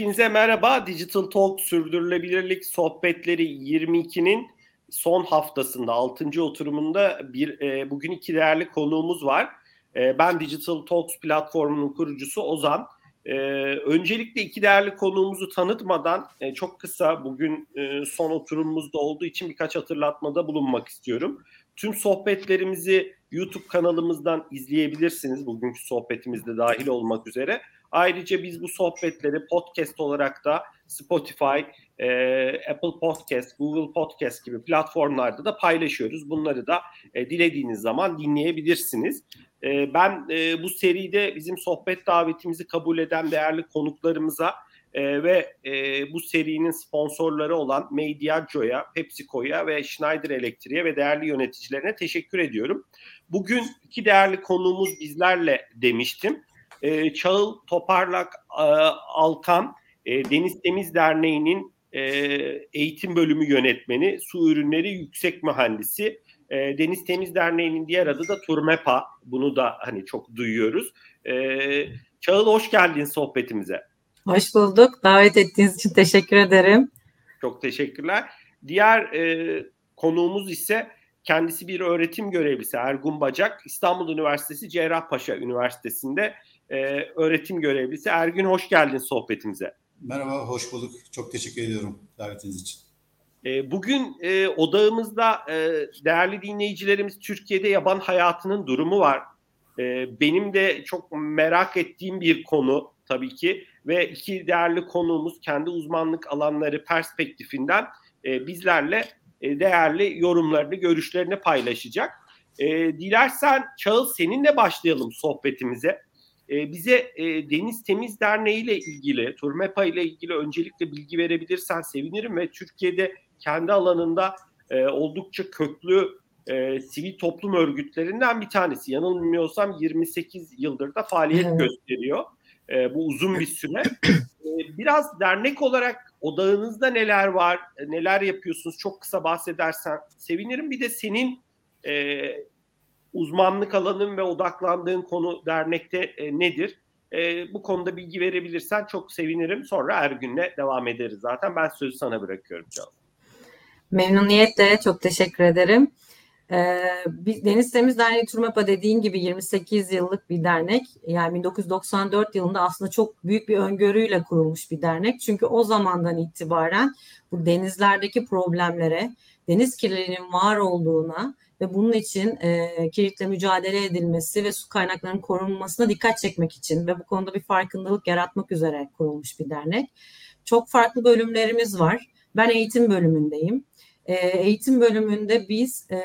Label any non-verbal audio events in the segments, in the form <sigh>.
Hepinize merhaba. Digital Talk Sürdürülebilirlik Sohbetleri 22'nin son haftasında, 6. oturumunda bir e, bugün iki değerli konuğumuz var. E, ben Digital Talks platformunun kurucusu Ozan. E, öncelikle iki değerli konuğumuzu tanıtmadan e, çok kısa bugün e, son oturumumuzda olduğu için birkaç hatırlatmada bulunmak istiyorum. Tüm sohbetlerimizi YouTube kanalımızdan izleyebilirsiniz. Bugünkü sohbetimizde dahil olmak üzere. Ayrıca biz bu sohbetleri podcast olarak da Spotify, e, Apple Podcast, Google Podcast gibi platformlarda da paylaşıyoruz. Bunları da e, dilediğiniz zaman dinleyebilirsiniz. E, ben e, bu seride bizim sohbet davetimizi kabul eden değerli konuklarımıza e, ve e, bu serinin sponsorları olan Mediago'ya, PepsiCo'ya ve Schneider Electric'e ve değerli yöneticilerine teşekkür ediyorum. Bugün iki değerli konuğumuz bizlerle demiştim. E, Çağıl Toparlak e, Alkan, e, Deniz Temiz Derneği'nin e, eğitim bölümü yönetmeni, su ürünleri yüksek mühendisi. E, Deniz Temiz Derneği'nin diğer adı da Turmepa. Bunu da hani çok duyuyoruz. E, Çağıl hoş geldin sohbetimize. Hoş bulduk. Davet ettiğiniz için teşekkür ederim. Çok teşekkürler. Diğer e, konuğumuz ise kendisi bir öğretim görevlisi Ergun Bacak. İstanbul Üniversitesi Cerrahpaşa Üniversitesi'nde e, öğretim görevlisi. Ergün hoş geldin sohbetimize. Merhaba, hoş bulduk. Çok teşekkür ediyorum davetiniz için. E, bugün e, odağımızda e, değerli dinleyicilerimiz Türkiye'de yaban hayatının durumu var. E, benim de çok merak ettiğim bir konu tabii ki ve iki değerli konuğumuz kendi uzmanlık alanları perspektifinden e, bizlerle e, değerli yorumlarını, görüşlerini paylaşacak. E, dilersen Çağıl seninle başlayalım sohbetimize. E, bize e, Deniz Temiz Derneği ile ilgili, Turmepa ile ilgili öncelikle bilgi verebilirsen sevinirim ve Türkiye'de kendi alanında e, oldukça köklü e, sivil toplum örgütlerinden bir tanesi. Yanılmıyorsam 28 yıldır da faaliyet gösteriyor. E, bu uzun bir süre. <clears throat> E, biraz dernek olarak odağınızda neler var, neler yapıyorsunuz çok kısa bahsedersen sevinirim. Bir de senin e, uzmanlık alanın ve odaklandığın konu dernekte e, nedir? E, bu konuda bilgi verebilirsen çok sevinirim. Sonra Ergün'le devam ederiz zaten. Ben sözü sana bırakıyorum Can. Memnuniyetle çok teşekkür ederim. Ee, Deniz Temiz Derneği Turmapa dediğin gibi 28 yıllık bir dernek. Yani 1994 yılında aslında çok büyük bir öngörüyle kurulmuş bir dernek. Çünkü o zamandan itibaren bu denizlerdeki problemlere, deniz kirliliğinin var olduğuna ve bunun için e, kirlilikle mücadele edilmesi ve su kaynaklarının korunmasına dikkat çekmek için ve bu konuda bir farkındalık yaratmak üzere kurulmuş bir dernek. Çok farklı bölümlerimiz var. Ben eğitim bölümündeyim. E, eğitim bölümünde biz e,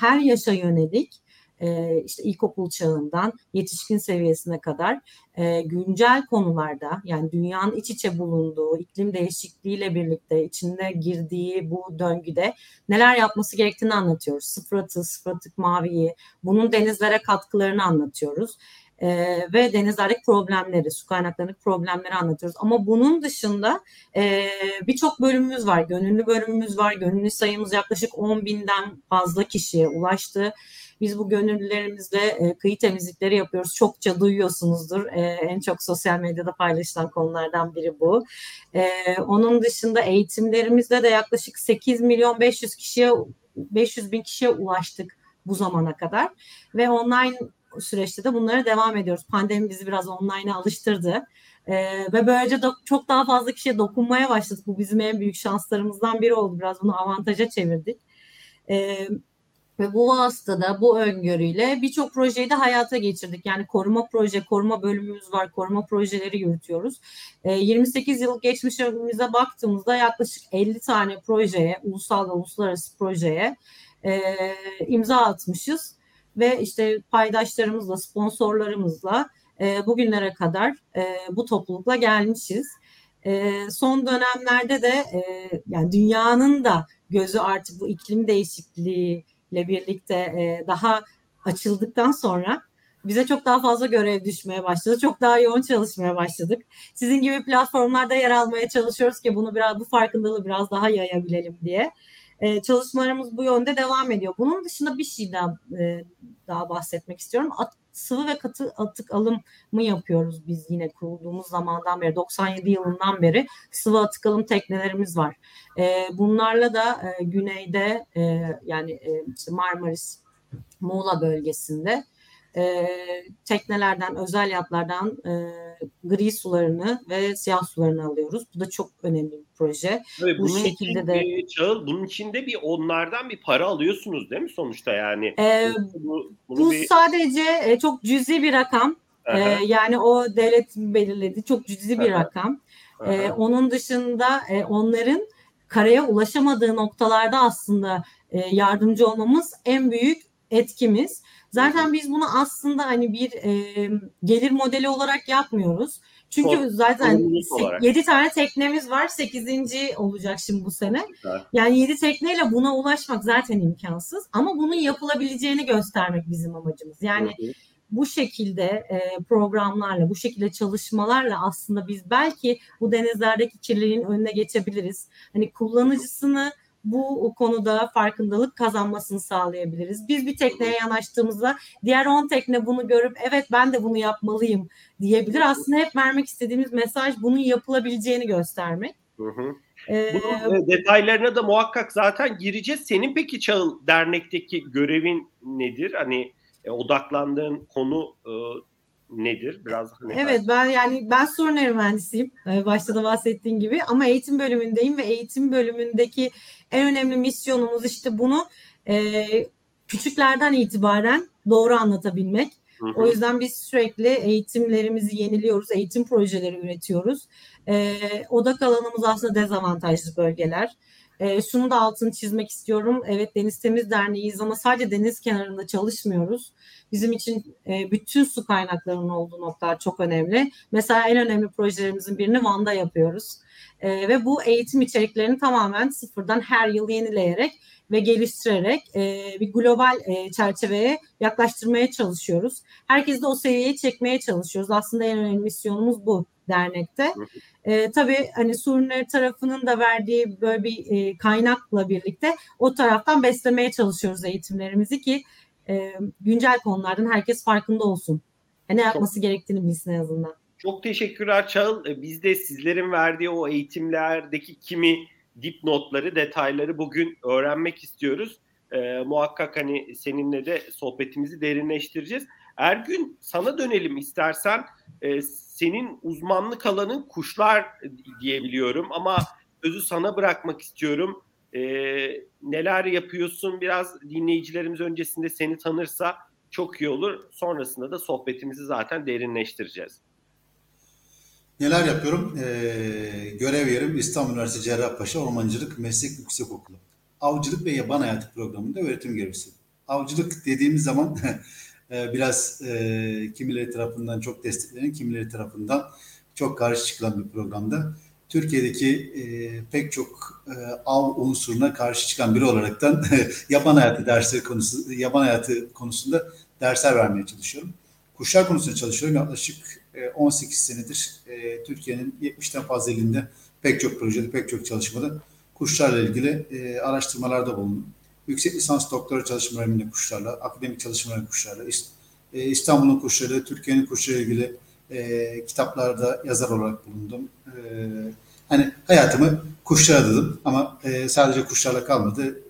her yaşa yönelik e, işte ilkokul çağından yetişkin seviyesine kadar e, güncel konularda yani dünyanın iç içe bulunduğu iklim değişikliğiyle birlikte içinde girdiği bu döngüde neler yapması gerektiğini anlatıyoruz. Sıfır atı, sıfır atık maviyi, bunun denizlere katkılarını anlatıyoruz e, ve denizlerdeki problemleri, su kaynaklarındaki problemleri anlatıyoruz. Ama bunun dışında e, birçok bölümümüz var. Gönüllü bölümümüz var. Gönüllü sayımız yaklaşık 10 binden fazla kişiye ulaştı. Biz bu gönüllülerimizle e, kıyı temizlikleri yapıyoruz. Çokça duyuyorsunuzdur. E, en çok sosyal medyada paylaşılan konulardan biri bu. E, onun dışında eğitimlerimizde de yaklaşık 8 milyon 500 kişiye 500 bin kişiye ulaştık bu zamana kadar ve online süreçte de bunlara devam ediyoruz. Pandemi bizi biraz online'a alıştırdı. Ee, ve böylece de çok daha fazla kişiye dokunmaya başladık. Bu bizim en büyük şanslarımızdan biri oldu. Biraz bunu avantaja çevirdik. Ee, ve bu vasıtada bu öngörüyle birçok projeyi de hayata geçirdik. Yani koruma proje, koruma bölümümüz var, koruma projeleri yürütüyoruz. E, ee, 28 yıl geçmişimize baktığımızda yaklaşık 50 tane projeye, ulusal ve uluslararası projeye e, imza atmışız. Ve işte paydaşlarımızla, sponsorlarımızla e, bugünlere kadar e, bu toplulukla gelmişiz. E, son dönemlerde de e, yani dünyanın da gözü artık bu iklim değişikliği ile birlikte e, daha açıldıktan sonra bize çok daha fazla görev düşmeye başladı. Çok daha yoğun çalışmaya başladık. Sizin gibi platformlarda yer almaya çalışıyoruz ki bunu biraz bu farkındalığı biraz daha yayabilelim diye. e, çalışmalarımız bu yönde devam ediyor. Bunun dışında bir şey daha, e, daha bahsetmek istiyorum. Sıvı ve katı atık alımı yapıyoruz biz yine kurulduğumuz zamandan beri 97 yılından beri sıvı atık alım teknelerimiz var. E, bunlarla da e, güneyde e, yani e, işte Marmaris Muğla bölgesinde e, teknelerden, özel yatlardan e, gri sularını ve siyah sularını alıyoruz. Bu da çok önemli bir proje. Tabii Bu şekilde için, de Çağıl, bunun içinde bir onlardan bir para alıyorsunuz değil mi sonuçta yani? E, bu bu bir... sadece e, çok cüzi bir rakam. E, yani o devlet belirledi çok cüzi bir rakam. E, onun dışında e, onların karaya ulaşamadığı noktalarda aslında e, yardımcı olmamız en büyük etkimiz. Zaten biz bunu aslında hani bir e, gelir modeli olarak yapmıyoruz. Çünkü Çok zaten 7 tane teknemiz var. 8. olacak şimdi bu sene. Yani 7 tekneyle buna ulaşmak zaten imkansız. Ama bunun yapılabileceğini göstermek bizim amacımız. Yani bu şekilde e, programlarla, bu şekilde çalışmalarla aslında biz belki bu denizlerdeki kirliliğin önüne geçebiliriz. Hani kullanıcısını bu konuda farkındalık kazanmasını sağlayabiliriz. Biz bir tekneye yanaştığımızda diğer 10 tekne bunu görüp evet ben de bunu yapmalıyım diyebilir. Aslında hep vermek istediğimiz mesaj bunun yapılabileceğini göstermek. Hı hı. Ee, Bunun e, detaylarına da muhakkak zaten gireceğiz. Senin peki Çağıl dernekteki görevin nedir? Hani e, odaklandığın konu e, nedir? Biraz hani Evet ben yani ben sorun mühendisiyim. Ee, başta da bahsettiğim gibi ama eğitim bölümündeyim ve eğitim bölümündeki en önemli misyonumuz işte bunu e, küçüklerden itibaren doğru anlatabilmek. Hı hı. O yüzden biz sürekli eğitimlerimizi yeniliyoruz, eğitim projeleri üretiyoruz. E, odak alanımız aslında dezavantajlı bölgeler. E, şunu da altını çizmek istiyorum. Evet Deniz Temiz Derneği'yiz ama sadece deniz kenarında çalışmıyoruz. Bizim için e, bütün su kaynaklarının olduğu noktalar çok önemli. Mesela en önemli projelerimizin birini Van'da yapıyoruz. E, ve bu eğitim içeriklerini tamamen sıfırdan her yıl yenileyerek ve geliştirerek e, bir global e, çerçeveye yaklaştırmaya çalışıyoruz. Herkesi de o seviyeye çekmeye çalışıyoruz. Aslında en önemli misyonumuz bu dernekte. E, tabii hani Surunları tarafının da verdiği böyle bir e, kaynakla birlikte o taraftan beslemeye çalışıyoruz eğitimlerimizi ki e, güncel konulardan herkes farkında olsun. E, ne yapması gerektiğini bilsin en azından. Çok teşekkürler Çağıl. E, biz de sizlerin verdiği o eğitimlerdeki kimi dipnotları, detayları bugün öğrenmek istiyoruz. E, muhakkak hani seninle de sohbetimizi derinleştireceğiz. Ergün sana dönelim istersen. E, senin uzmanlık alanın kuşlar diyebiliyorum ama sözü sana bırakmak istiyorum. E, neler yapıyorsun biraz dinleyicilerimiz öncesinde seni tanırsa çok iyi olur. Sonrasında da sohbetimizi zaten derinleştireceğiz. Neler yapıyorum? Ee, görev yerim İstanbul Üniversitesi Cerrahpaşa Ormancılık Meslek Yüksekokulu. Avcılık ve Yaban Hayatı programında öğretim görevlisi. Avcılık dediğimiz zaman <laughs> e, biraz e, kimileri tarafından çok desteklenen, kimileri tarafından çok karşı çıkılan bir programda. Türkiye'deki e, pek çok e, av unsuruna karşı çıkan biri olaraktan <laughs> yaban hayatı dersleri konusu, yaban hayatı konusunda dersler vermeye çalışıyorum. Kuşlar konusunda çalışıyorum. Yaklaşık 18 e, senedir e, Türkiye'nin 70'ten fazla ilinde pek çok projede, pek çok çalışmada kuşlarla ilgili e, araştırmalarda bulundum. Yüksek lisans doktora çalışmalarımla kuşlarla, akademik çalışmalarımla kuşlarla, İstanbul'un kuşları, Türkiye'nin kuşları ilgili kitaplarda yazar olarak bulundum. hani hayatımı kuşlara adadım ama sadece kuşlarla kalmadı.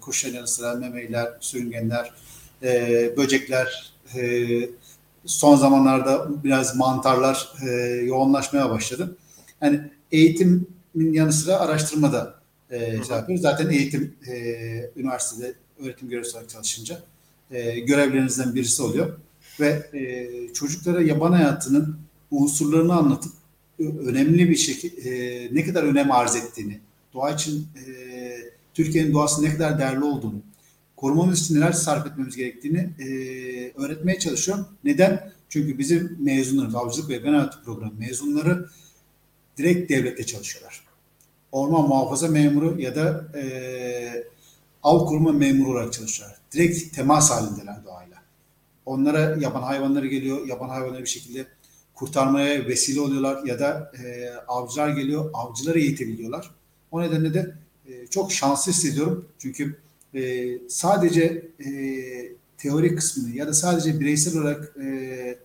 kuşların yanı sıra memeyler, sürüngenler, böcekler, son zamanlarda biraz mantarlar e, yoğunlaşmaya başladı. Yani eğitimin yanı sıra araştırmada e, şey yapıyoruz. Zaten eğitim e, üniversitede öğretim görevlisi olarak çalışınca e, görevlerinizden birisi oluyor. Ve e, çocuklara yaban hayatının unsurlarını anlatıp önemli bir şekilde e, ne kadar önem arz ettiğini, doğa için e, Türkiye'nin doğası ne kadar değerli olduğunu, korumamız için neler sarf etmemiz gerektiğini e, öğretmeye çalışıyorum. Neden? Çünkü bizim mezunlarımız, avcılık ve hayatı programı mezunları direkt devlette çalışıyorlar. Orman muhafaza memuru ya da e, av koruma memuru olarak çalışıyorlar. Direkt temas halindeler doğayla. Onlara yaban hayvanları geliyor, yaban hayvanları bir şekilde kurtarmaya vesile oluyorlar ya da e, avcılar geliyor, avcıları eğitebiliyorlar. O nedenle de e, çok şanslı hissediyorum. Çünkü e, sadece e, teori kısmını ya da sadece bireysel olarak e,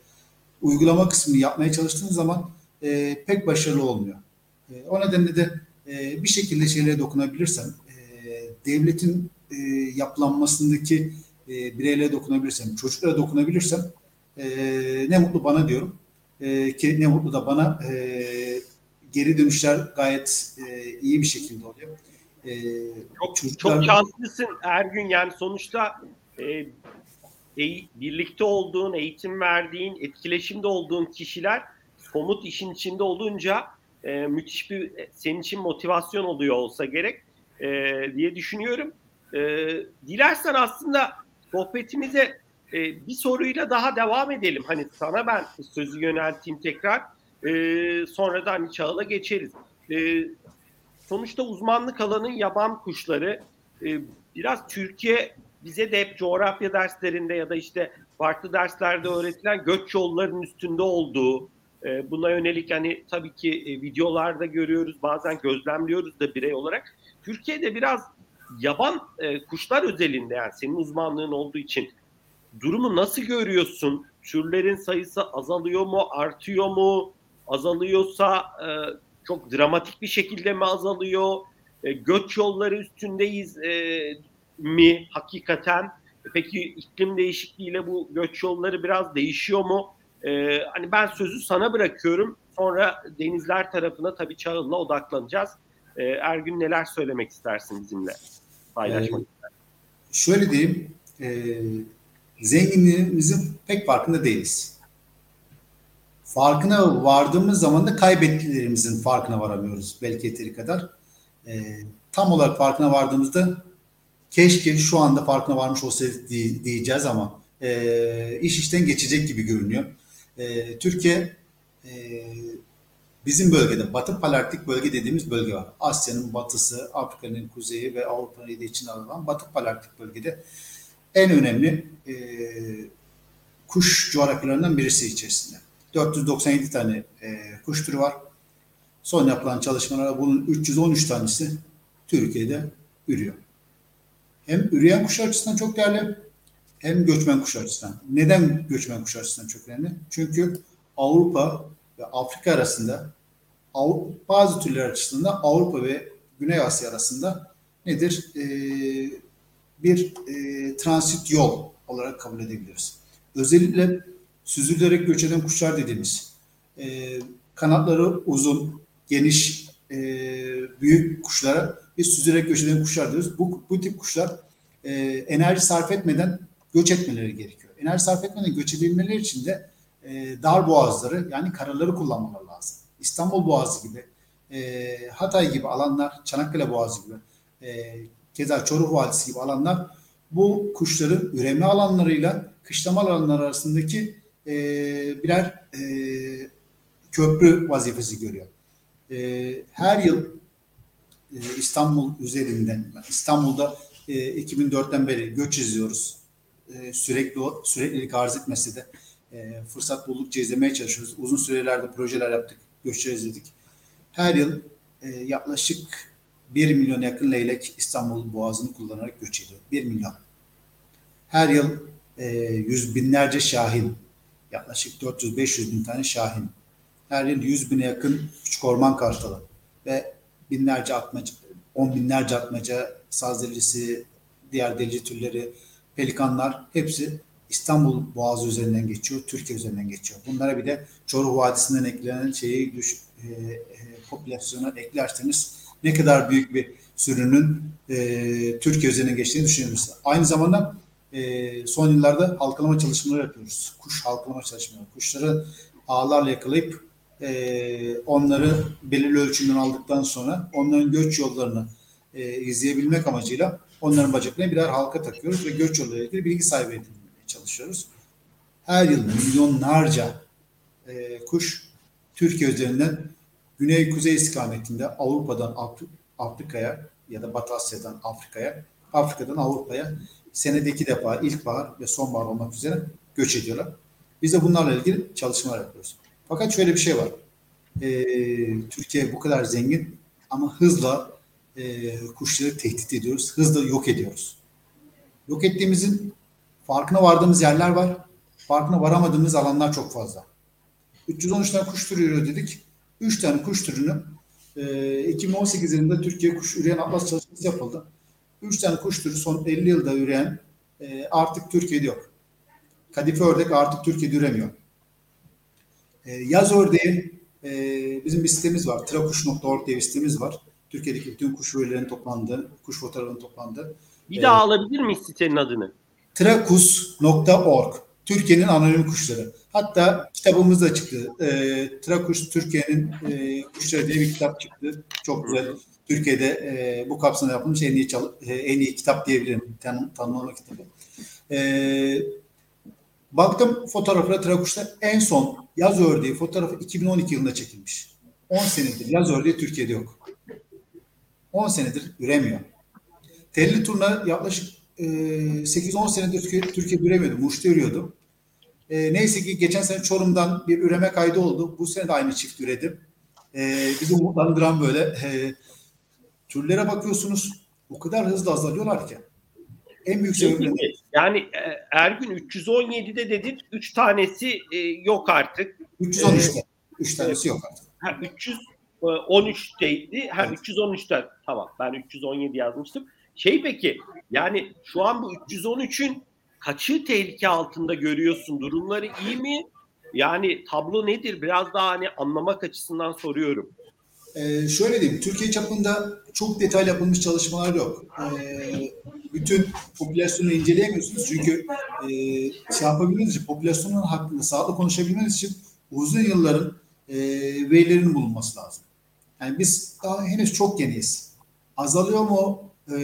uygulama kısmını yapmaya çalıştığınız zaman e, pek başarılı olmuyor. E, o nedenle de e, bir şekilde şeylere dokunabilirsem, e, devletin e, yapılanmasındaki e, bireylere dokunabilirsem, çocuklara dokunabilirsem e, ne mutlu bana diyorum. E, ki ne mutlu da bana e, geri dönüşler gayet e, iyi bir şekilde oluyor. E, çok, çocuklar... çok şanslısın Ergün yani sonuçta e, e, birlikte olduğun, eğitim verdiğin, etkileşimde olduğun kişiler somut işin içinde olunca e, müthiş bir senin için motivasyon oluyor olsa gerek e, diye düşünüyorum. E, dilersen aslında sohbetimize e, bir soruyla daha devam edelim. Hani sana ben sözü yönelteyim tekrar. E, sonra da hani Çağıl'a geçeriz. E, sonuçta uzmanlık alanın yaban kuşları. E, biraz Türkiye bize de hep coğrafya derslerinde ya da işte farklı derslerde öğretilen göç yollarının üstünde olduğu, e, buna yönelik hani tabii ki e, videolarda görüyoruz, bazen gözlemliyoruz da birey olarak. Türkiye'de biraz yaban e, kuşlar özelinde yani senin uzmanlığın olduğu için durumu nasıl görüyorsun? Türlerin sayısı azalıyor mu, artıyor mu? Azalıyorsa e, çok dramatik bir şekilde mi azalıyor? E, göç yolları üstündeyiz e, mi hakikaten? Peki iklim değişikliğiyle bu göç yolları biraz değişiyor mu? E, hani ben sözü sana bırakıyorum. Sonra denizler tarafına tabii Çağıl'la odaklanacağız. E, Ergün neler söylemek istersin bizimle? Paylaşmak ee, Şöyle diyeyim. E, zenginliğimizin pek farkında değiliz. Farkına vardığımız zaman da kaybettiklerimizin farkına varamıyoruz belki yeteri kadar. E, tam olarak farkına vardığımızda keşke şu anda farkına varmış olsaydık diyeceğiz ama e, iş işten geçecek gibi görünüyor. E, Türkiye e, bizim bölgede Batı Palarktik bölge dediğimiz bölge var. Asya'nın batısı, Afrika'nın kuzeyi ve Avrupa'nın içine alınan Batı Palarktik bölgede en önemli e, kuş coğrafyalarından birisi içerisinde. 497 tane e, kuş türü var. Son yapılan çalışmalarda bunun 313 tanesi Türkiye'de ürüyor. Hem üreyen kuş açısından çok değerli hem göçmen kuş açısından. Neden göçmen kuş açısından çok önemli? Çünkü Avrupa ve Afrika arasında bazı türler açısından Avrupa ve Güney Asya arasında nedir? Ee, bir e, transit yol olarak kabul edebiliriz. Özellikle süzülerek göç eden kuşlar dediğimiz e, kanatları uzun, geniş, e, büyük kuşlara biz süzülerek göç eden kuşlar diyoruz. Bu, bu tip kuşlar e, enerji sarf etmeden göç etmeleri gerekiyor. Enerji sarf etmeden göç edebilmeleri için de e, dar boğazları yani karaları kullanmaları lazım. İstanbul Boğazı gibi, e, Hatay gibi alanlar, Çanakkale Boğazı gibi, e, keza Çoruh Vadisi gibi alanlar bu kuşların üreme alanlarıyla kışlama alanları arasındaki e, birer e, köprü vazifesi görüyor. E, her yıl e, İstanbul üzerinden, İstanbul'da e, 2004'ten beri göç izliyoruz. E, sürekli süreklilik arz etmesi de e, fırsat buldukça izlemeye çalışıyoruz. Uzun sürelerde projeler yaptık, göçler izledik. Her yıl e, yaklaşık 1 milyon yakın leylek İstanbul Boğazı'nı kullanarak göç ediyor. 1 milyon. Her yıl e, yüz binlerce şahin, yaklaşık 400-500 bin tane şahin. Her yıl 100 bine yakın küçük orman kartalı ve binlerce atmaca, on binlerce atmaca, saz delisi, diğer delici türleri, pelikanlar hepsi İstanbul Boğazı üzerinden geçiyor, Türkiye üzerinden geçiyor. Bunlara bir de Çoruh Vadisi'nden eklenen şeyi düş, e, e, popülasyona eklerseniz ne kadar büyük bir sürünün e, Türkiye üzerinden geçtiğini düşünebilirsiniz. Aynı zamanda e, son yıllarda halkalama çalışmaları yapıyoruz. Kuş halkalama çalışmaları. Kuşları ağlarla yakalayıp e, onları belirli ölçümden aldıktan sonra onların göç yollarını e, izleyebilmek amacıyla onların bacaklarına birer halka takıyoruz ve göç yollarıyla ilgili bilgi sahibi edinmeye çalışıyoruz. Her yıl milyonlarca e, kuş Türkiye üzerinden güney-kuzey istikametinde Avrupa'dan Afrika'ya ya da Batı Asya'dan Afrika'ya, Afrika'dan Avrupa'ya senede iki defa ilkbahar ve sonbahar olmak üzere göç ediyorlar. Biz de bunlarla ilgili çalışmalar yapıyoruz. Fakat şöyle bir şey var. Ee, Türkiye bu kadar zengin ama hızla e, kuşları tehdit ediyoruz. Hızla yok ediyoruz. Yok ettiğimizin farkına vardığımız yerler var. Farkına varamadığımız alanlar çok fazla. 313 tane kuş türü ürüyor dedik. 3 tane kuş türünü e, 2018 yılında Türkiye Kuş Üreyen Atlas çalışması yapıldı. 3 tane kuş türü son 50 yılda üreyen e, artık Türkiye'de yok. Kadife ördek artık Türkiye'de üremiyor. E, yaz ördeği e, bizim bir sitemiz var. trakuş.org diye bir sitemiz var. Türkiye'deki bütün kuş verilerinin toplandığı, kuş fotoğraflarının toplandığı. Bir daha alabilir miyiz sitenin adını? trakus.org Türkiye'nin anonim kuşları. Hatta kitabımız da çıktı. E, Trakus Türkiye'nin e, kuşları diye bir kitap çıktı. Çok güzel. Türkiye'de e, bu kapsamda yapılmış en iyi çal- e, en iyi kitap diyebilirim. Tan tanımlama kitabı. E, baktım fotoğraflara Trakuş'ta en son yaz ördeği fotoğrafı 2012 yılında çekilmiş. 10 senedir yaz ördeği Türkiye'de yok. 10 senedir üremiyor. Telli turna yaklaşık e, 8-10 senedir Türkiye, Türkiye'de üremiyordu. Muş'ta ürüyordu. E, neyse ki geçen sene Çorum'dan bir üreme kaydı oldu. Bu sene de aynı çift üredim. E, bizi umutlandıran böyle e, türlere bakıyorsunuz o kadar hızlı azalıyorlar ki. En büyük sebebi? Yani e, Ergün 317'de dedin 3 tanesi e, yok artık. 313'te. 3 tanesi yok artık. Ha, 313'teydi. Ha 313'te tamam ben 317 yazmıştım. Şey peki yani şu an bu 313'ün kaçı tehlike altında görüyorsun? Durumları iyi mi? Yani tablo nedir? Biraz daha hani anlamak açısından soruyorum. Ee, şöyle diyeyim, Türkiye çapında çok detaylı yapılmış çalışmalar yok. Ee, bütün popülasyonu inceleyemiyorsunuz çünkü e, şey yapabilmeniz için, popülasyonun hakkında sağlıklı konuşabilmeniz için uzun yılların e, verilerinin bulunması lazım. Yani biz daha henüz çok yeniyiz. Azalıyor mu? E,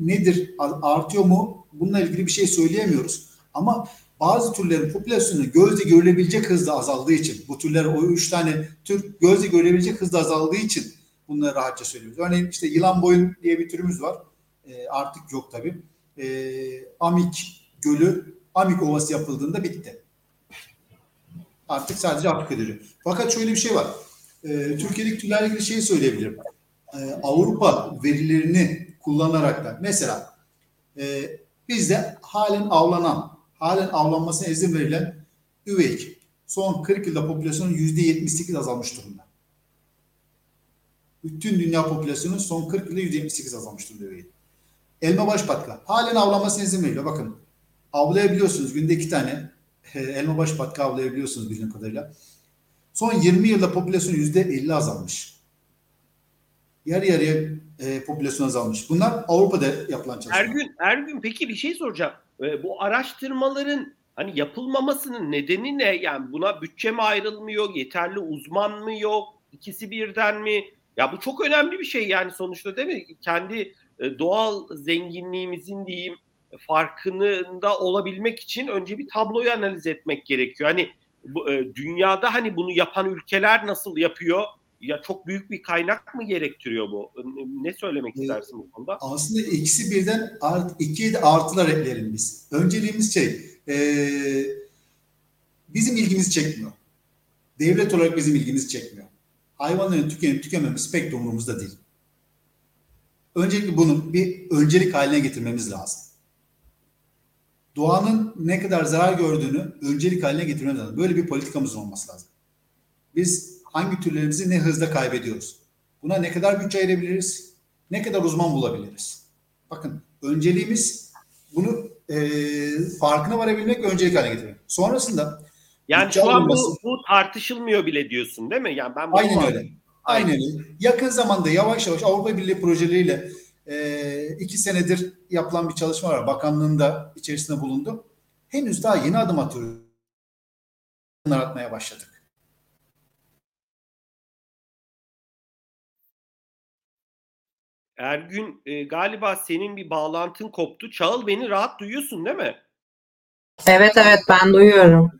nedir? Artıyor mu? Bununla ilgili bir şey söyleyemiyoruz. Ama bazı türlerin popülasyonu gözle görülebilecek hızda azaldığı için, bu türler o üç tane tür gözle görülebilecek hızda azaldığı için bunları rahatça söylüyoruz. Örneğin işte yılan boyun diye bir türümüz var. E, artık yok tabii. E, Amik Gölü, Amik Ovası yapıldığında bitti. Artık sadece Afrika ediliyor. Fakat şöyle bir şey var. E, Türkiye'deki türlerle ilgili şeyi söyleyebilirim. E, Avrupa verilerini kullanarak da mesela e, bizde halen avlanan halen avlanmasına izin verilen üveyik. Son 40 yılda popülasyonun %78 azalmış durumda. Bütün dünya popülasyonun son 40 yılda %78 azalmış durumda üveyik. Elma baş patka. Halen avlanmasına izin veriliyor. Bakın avlayabiliyorsunuz. Günde iki tane elma baş patka avlayabiliyorsunuz bildiğim kadarıyla. Son 20 yılda popülasyon %50 azalmış. Yarı yarıya e, popülasyon azalmış. Bunlar Avrupa'da yapılan çalışmalar. Ergün, Ergün peki bir şey soracağım. Bu araştırmaların hani yapılmamasının nedeni ne? Yani buna bütçe mi ayrılmıyor, yeterli uzman mı yok, ikisi birden mi? Ya bu çok önemli bir şey yani sonuçta değil mi? Kendi e, doğal zenginliğimizin diyeyim farkında olabilmek için önce bir tabloyu analiz etmek gerekiyor. Hani bu, e, dünyada hani bunu yapan ülkeler nasıl yapıyor? Ya çok büyük bir kaynak mı gerektiriyor bu? Ne söylemek istersin bu konuda? Aslında ikisi birden art, de artılar ekleyelim biz. Önceliğimiz şey, e, bizim ilgimizi çekmiyor. Devlet olarak bizim ilgimizi çekmiyor. Hayvanların tükenip tükenmemesi pek de umurumuzda değil. Öncelikle bunu bir öncelik haline getirmemiz lazım. Doğanın ne kadar zarar gördüğünü öncelik haline getirmemiz lazım. Böyle bir politikamız olması lazım. Biz hangi türlerimizi ne hızda kaybediyoruz? Buna ne kadar bütçe ayırabiliriz? Ne kadar uzman bulabiliriz? Bakın önceliğimiz bunu e, farkına varabilmek öncelik haline getirmek. Sonrasında yani şu an bu, bu tartışılmıyor bile diyorsun değil mi? Yani ben Aynen öyle. Aynen öyle. Yakın zamanda yavaş yavaş Avrupa Birliği projeleriyle e, iki senedir yapılan bir çalışma var. Bakanlığın da içerisinde bulundu. Henüz daha yeni adım atıyoruz. Atmaya başladık. Ergün e, galiba senin bir bağlantın koptu. Çağıl beni rahat duyuyorsun değil mi? Evet evet ben duyuyorum.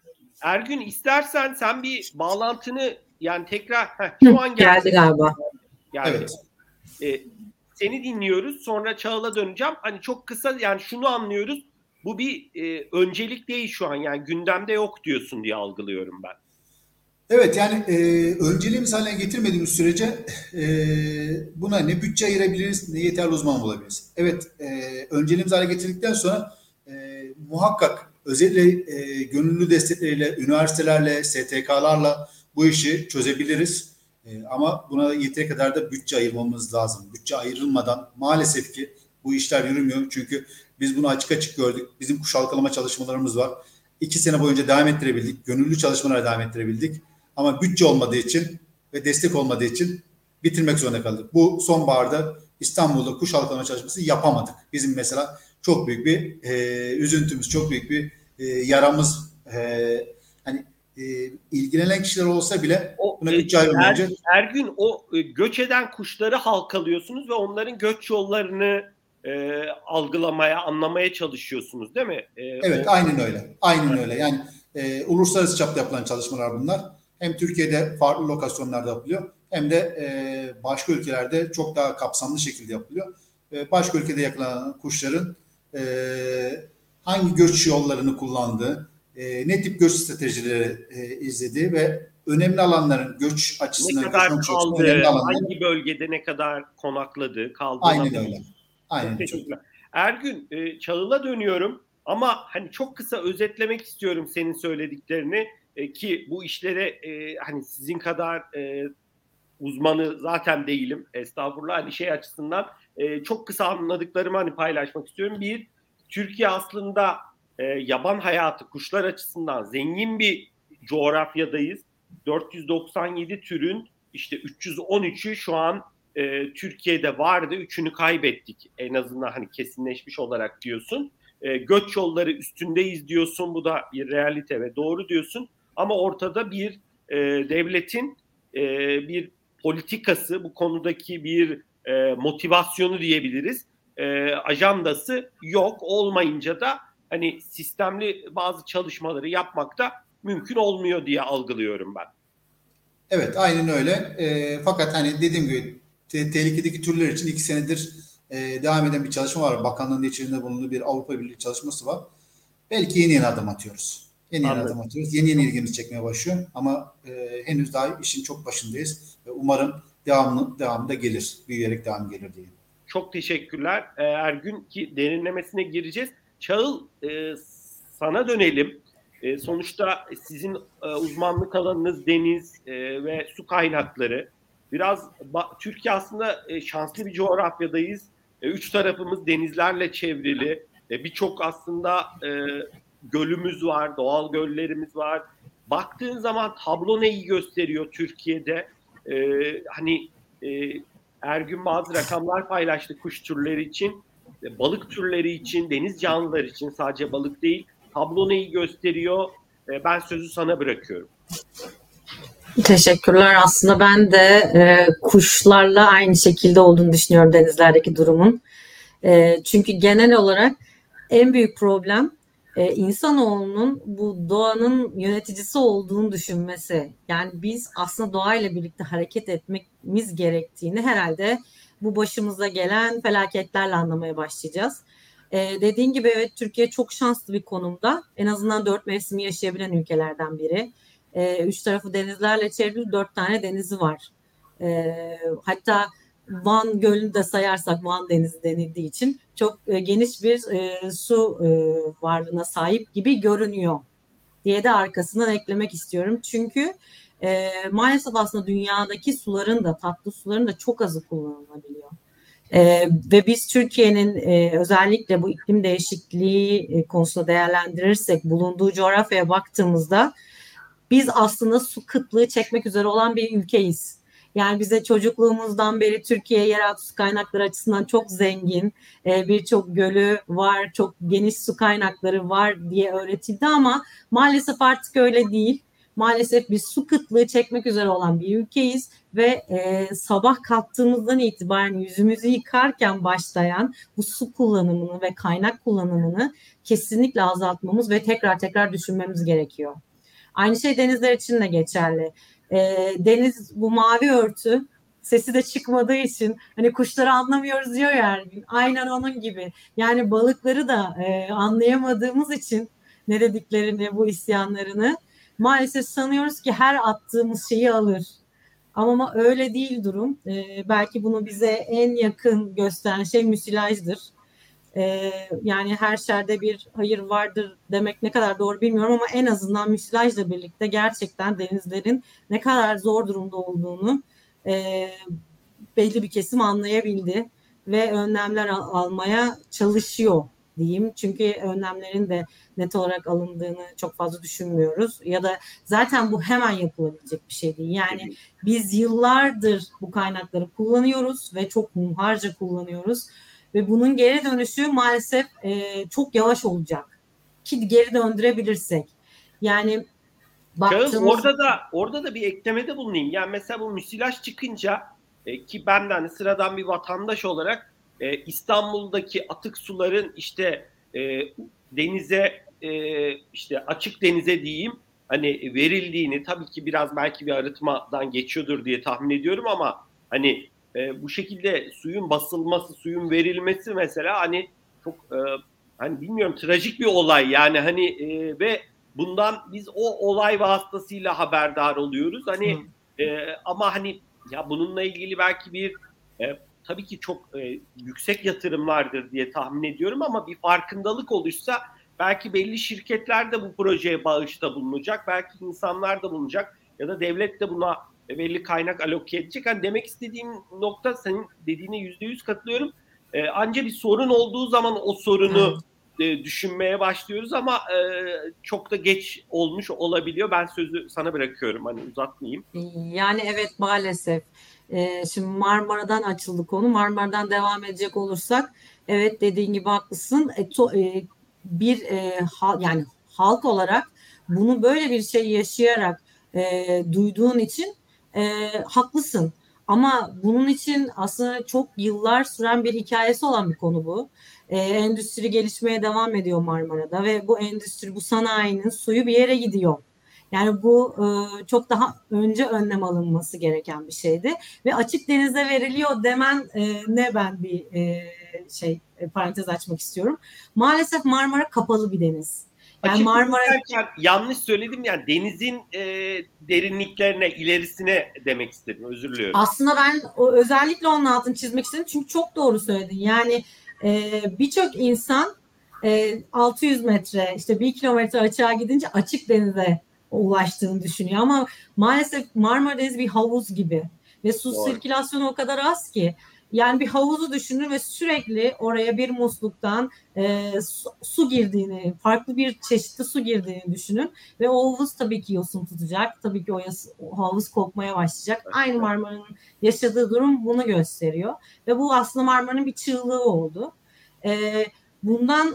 Ergün istersen sen bir bağlantını yani tekrar heh, şu an geldi. geldi galiba. Yani, evet. E, seni dinliyoruz. Sonra Çağıl'a döneceğim. Hani çok kısa yani şunu anlıyoruz. Bu bir e, öncelik değil şu an. Yani gündemde yok diyorsun diye algılıyorum ben. Evet yani e, önceliğimiz haline getirmediğimiz sürece e, buna ne bütçe ayırabiliriz ne yeterli uzman bulabiliriz. Evet e, önceliğimiz hale getirdikten sonra e, muhakkak özellikle e, gönüllü destekleriyle, üniversitelerle, STK'larla bu işi çözebiliriz. E, ama buna yeteri kadar da bütçe ayırmamız lazım. Bütçe ayrılmadan maalesef ki bu işler yürümüyor. Çünkü biz bunu açık açık gördük. Bizim kuşalkalama çalışmalarımız var. İki sene boyunca devam ettirebildik. Gönüllü çalışmalara devam ettirebildik. Ama bütçe olmadığı için ve destek olmadığı için bitirmek zorunda kaldık. Bu sonbaharda İstanbul'da kuş halkalama çalışması yapamadık. Bizim mesela çok büyük bir e, üzüntümüz, çok büyük bir e, yaramız. E, hani e, ilgilenen kişiler olsa bile O, buna e, her, her gün o e, göç eden kuşları halkalıyorsunuz ve onların göç yollarını e, algılamaya, anlamaya çalışıyorsunuz değil mi? E, Evet, o- aynen öyle. Aynen öyle. Yani e, uluslararası çapta yapılan çalışmalar bunlar. Hem Türkiye'de farklı lokasyonlarda yapılıyor hem de e, başka ülkelerde çok daha kapsamlı şekilde yapılıyor. E, başka ülkede yakalanan kuşların e, hangi göç yollarını kullandığı, e, ne tip göç stratejileri e, izlediği ve önemli alanların göç ne açısından kadar göçmen açısından kaldı, hangi bölgede ne kadar konakladı, kaldı. aynen öyle. Aynen Çok çok. Ergün, e, Çağıl'a dönüyorum ama hani çok kısa özetlemek istiyorum senin söylediklerini E, ki bu işlere e, hani sizin kadar e, uzmanı zaten değilim. Estağfurullah hani şey açısından e, çok kısa anladıklarımı hani paylaşmak istiyorum. Bir, Türkiye aslında e, yaban hayatı kuşlar açısından zengin bir coğrafyadayız. 497 türün işte 313'ü şu an e, Türkiye'de vardı. Üçünü kaybettik en azından hani kesinleşmiş olarak diyorsun. E, göç yolları üstündeyiz diyorsun. Bu da bir realite ve doğru diyorsun. Ama ortada bir e, devletin e, bir politikası, bu konudaki bir e, motivasyonu diyebiliriz. E, ajandası yok. Olmayınca da hani sistemli bazı çalışmaları yapmak da mümkün olmuyor diye algılıyorum ben. Evet aynen öyle. E, fakat hani dediğim gibi te- tehlikedeki türler için iki senedir e, devam eden bir çalışma var. Bakanlığın içerisinde bulunduğu bir Avrupa Birliği çalışması var. Belki yeni yeni adım atıyoruz. Yeni yeni adım atıyoruz. Yeni yeni ilgimizi çekmeye başlıyor. Ama e, henüz daha işin çok başındayız. Ve umarım devamlı, devamı da gelir. Büyüyerek devam gelir diye. Çok teşekkürler. Ee, Ergün ki derinlemesine gireceğiz. Çağıl e, sana dönelim. E, sonuçta sizin e, uzmanlık alanınız deniz e, ve su kaynakları. Biraz Türkiye aslında e, şanslı bir coğrafyadayız. E, üç tarafımız denizlerle çevrili. E, Birçok aslında e, gölümüz var, doğal göllerimiz var. Baktığın zaman tablo neyi gösteriyor Türkiye'de? E, hani e, Ergün bazı rakamlar paylaştı kuş türleri için, e, balık türleri için, deniz canlıları için sadece balık değil. Tablo neyi gösteriyor? E, Ben sözü sana bırakıyorum. Teşekkürler. Aslında ben de e, kuşlarla aynı şekilde olduğunu düşünüyorum denizlerdeki durumun. E, çünkü genel olarak en büyük problem e, insanoğlunun bu doğanın yöneticisi olduğunu düşünmesi. Yani biz aslında doğayla birlikte hareket etmemiz gerektiğini herhalde bu başımıza gelen felaketlerle anlamaya başlayacağız. E, dediğin gibi evet Türkiye çok şanslı bir konumda. En azından dört mevsimi yaşayabilen ülkelerden biri. E, üç tarafı denizlerle çevrili dört tane denizi var. E, hatta Van Gölü'nü de sayarsak Van Denizi denildiği için çok e, geniş bir e, su e, varlığına sahip gibi görünüyor diye de arkasından eklemek istiyorum. Çünkü e, maalesef aslında dünyadaki suların da tatlı suların da çok azı kullanılabiliyor. E, ve biz Türkiye'nin e, özellikle bu iklim değişikliği e, konusunda değerlendirirsek bulunduğu coğrafyaya baktığımızda biz aslında su kıtlığı çekmek üzere olan bir ülkeyiz. Yani bize çocukluğumuzdan beri Türkiye yeraltı su kaynakları açısından çok zengin, e, birçok gölü var, çok geniş su kaynakları var diye öğretildi ama maalesef artık öyle değil. Maalesef biz su kıtlığı çekmek üzere olan bir ülkeyiz ve e, sabah kalktığımızdan itibaren yüzümüzü yıkarken başlayan bu su kullanımını ve kaynak kullanımını kesinlikle azaltmamız ve tekrar tekrar düşünmemiz gerekiyor. Aynı şey denizler için de geçerli. E, deniz bu mavi örtü sesi de çıkmadığı için hani kuşları anlamıyoruz diyor ya Ergün. Aynen onun gibi. Yani balıkları da e, anlayamadığımız için ne dediklerini, bu isyanlarını maalesef sanıyoruz ki her attığımız şeyi alır. Ama öyle değil durum. E, belki bunu bize en yakın gösteren şey müsilajdır. E, yani her şerde bir hayır vardır demek ne kadar doğru bilmiyorum ama en azından müsilajla birlikte gerçekten denizlerin ne kadar zor durumda olduğunu e, belli bir kesim anlayabildi ve önlemler al- almaya çalışıyor diyeyim. Çünkü önlemlerin de net olarak alındığını çok fazla düşünmüyoruz. Ya da zaten bu hemen yapılabilecek bir şey değil. Yani biz yıllardır bu kaynakları kullanıyoruz ve çok hunharca kullanıyoruz. Ve bunun geri dönüşü maalesef e, çok yavaş olacak. Ki geri döndürebilirsek. Yani Şahıs orada da orada da bir eklemede bulunayım. Yani mesela bu müsilaj çıkınca e, ki ben de hani sıradan bir vatandaş olarak e, İstanbul'daki atık suların işte e, denize e, işte açık denize diyeyim hani verildiğini tabii ki biraz belki bir arıtmadan geçiyordur diye tahmin ediyorum ama hani e, bu şekilde suyun basılması, suyun verilmesi mesela hani çok e, hani bilmiyorum trajik bir olay yani hani e, ve bundan biz o olay vasıtasıyla haberdar oluyoruz. Hani e, ama hani ya bununla ilgili belki bir e, tabii ki çok e, yüksek yatırımlardır diye tahmin ediyorum ama bir farkındalık oluşsa belki belli şirketler de bu projeye bağışta bulunacak. Belki insanlar da bulunacak ya da devlet de buna belli kaynak aloke edecek. Yani demek istediğim nokta senin dediğine yüzde yüz katılıyorum. E, anca bir sorun olduğu zaman o sorunu e, düşünmeye başlıyoruz ama e, çok da geç olmuş olabiliyor. Ben sözü sana bırakıyorum hani uzatmayayım. Yani evet maalesef. E, şimdi Marmara'dan açıldı konu. Marmara'dan devam edecek olursak evet dediğin gibi haklısın. E, to, e, bir e, ha, yani halk olarak bunu böyle bir şey yaşayarak e, duyduğun için e, haklısın. Ama bunun için aslında çok yıllar süren bir hikayesi olan bir konu bu. E, endüstri gelişmeye devam ediyor Marmara'da ve bu endüstri, bu sanayinin suyu bir yere gidiyor. Yani bu e, çok daha önce önlem alınması gereken bir şeydi. Ve açık denize veriliyor demen e, ne ben bir e, şey e, parantez açmak istiyorum. Maalesef Marmara kapalı bir deniz. Açık Marmara derken yanlış söyledim yani denizin e, derinliklerine, ilerisine demek istedim. Özür diliyorum. Aslında ben o, özellikle onun altını çizmek istedim çünkü çok doğru söyledin. Yani e, birçok insan e, 600 metre işte bir kilometre açığa gidince açık denize ulaştığını düşünüyor ama maalesef Marmara Denizi bir havuz gibi ve su Doğru. sirkülasyonu o kadar az ki yani bir havuzu düşünün ve sürekli oraya bir musluktan e, su, su girdiğini, farklı bir çeşitli su girdiğini düşünün ve o havuz tabii ki yosun tutacak. Tabii ki o, yas, o havuz kokmaya başlayacak. Evet. Aynı Marmara'nın yaşadığı durum bunu gösteriyor ve bu aslında Marmara'nın bir çığlığı oldu. E, bundan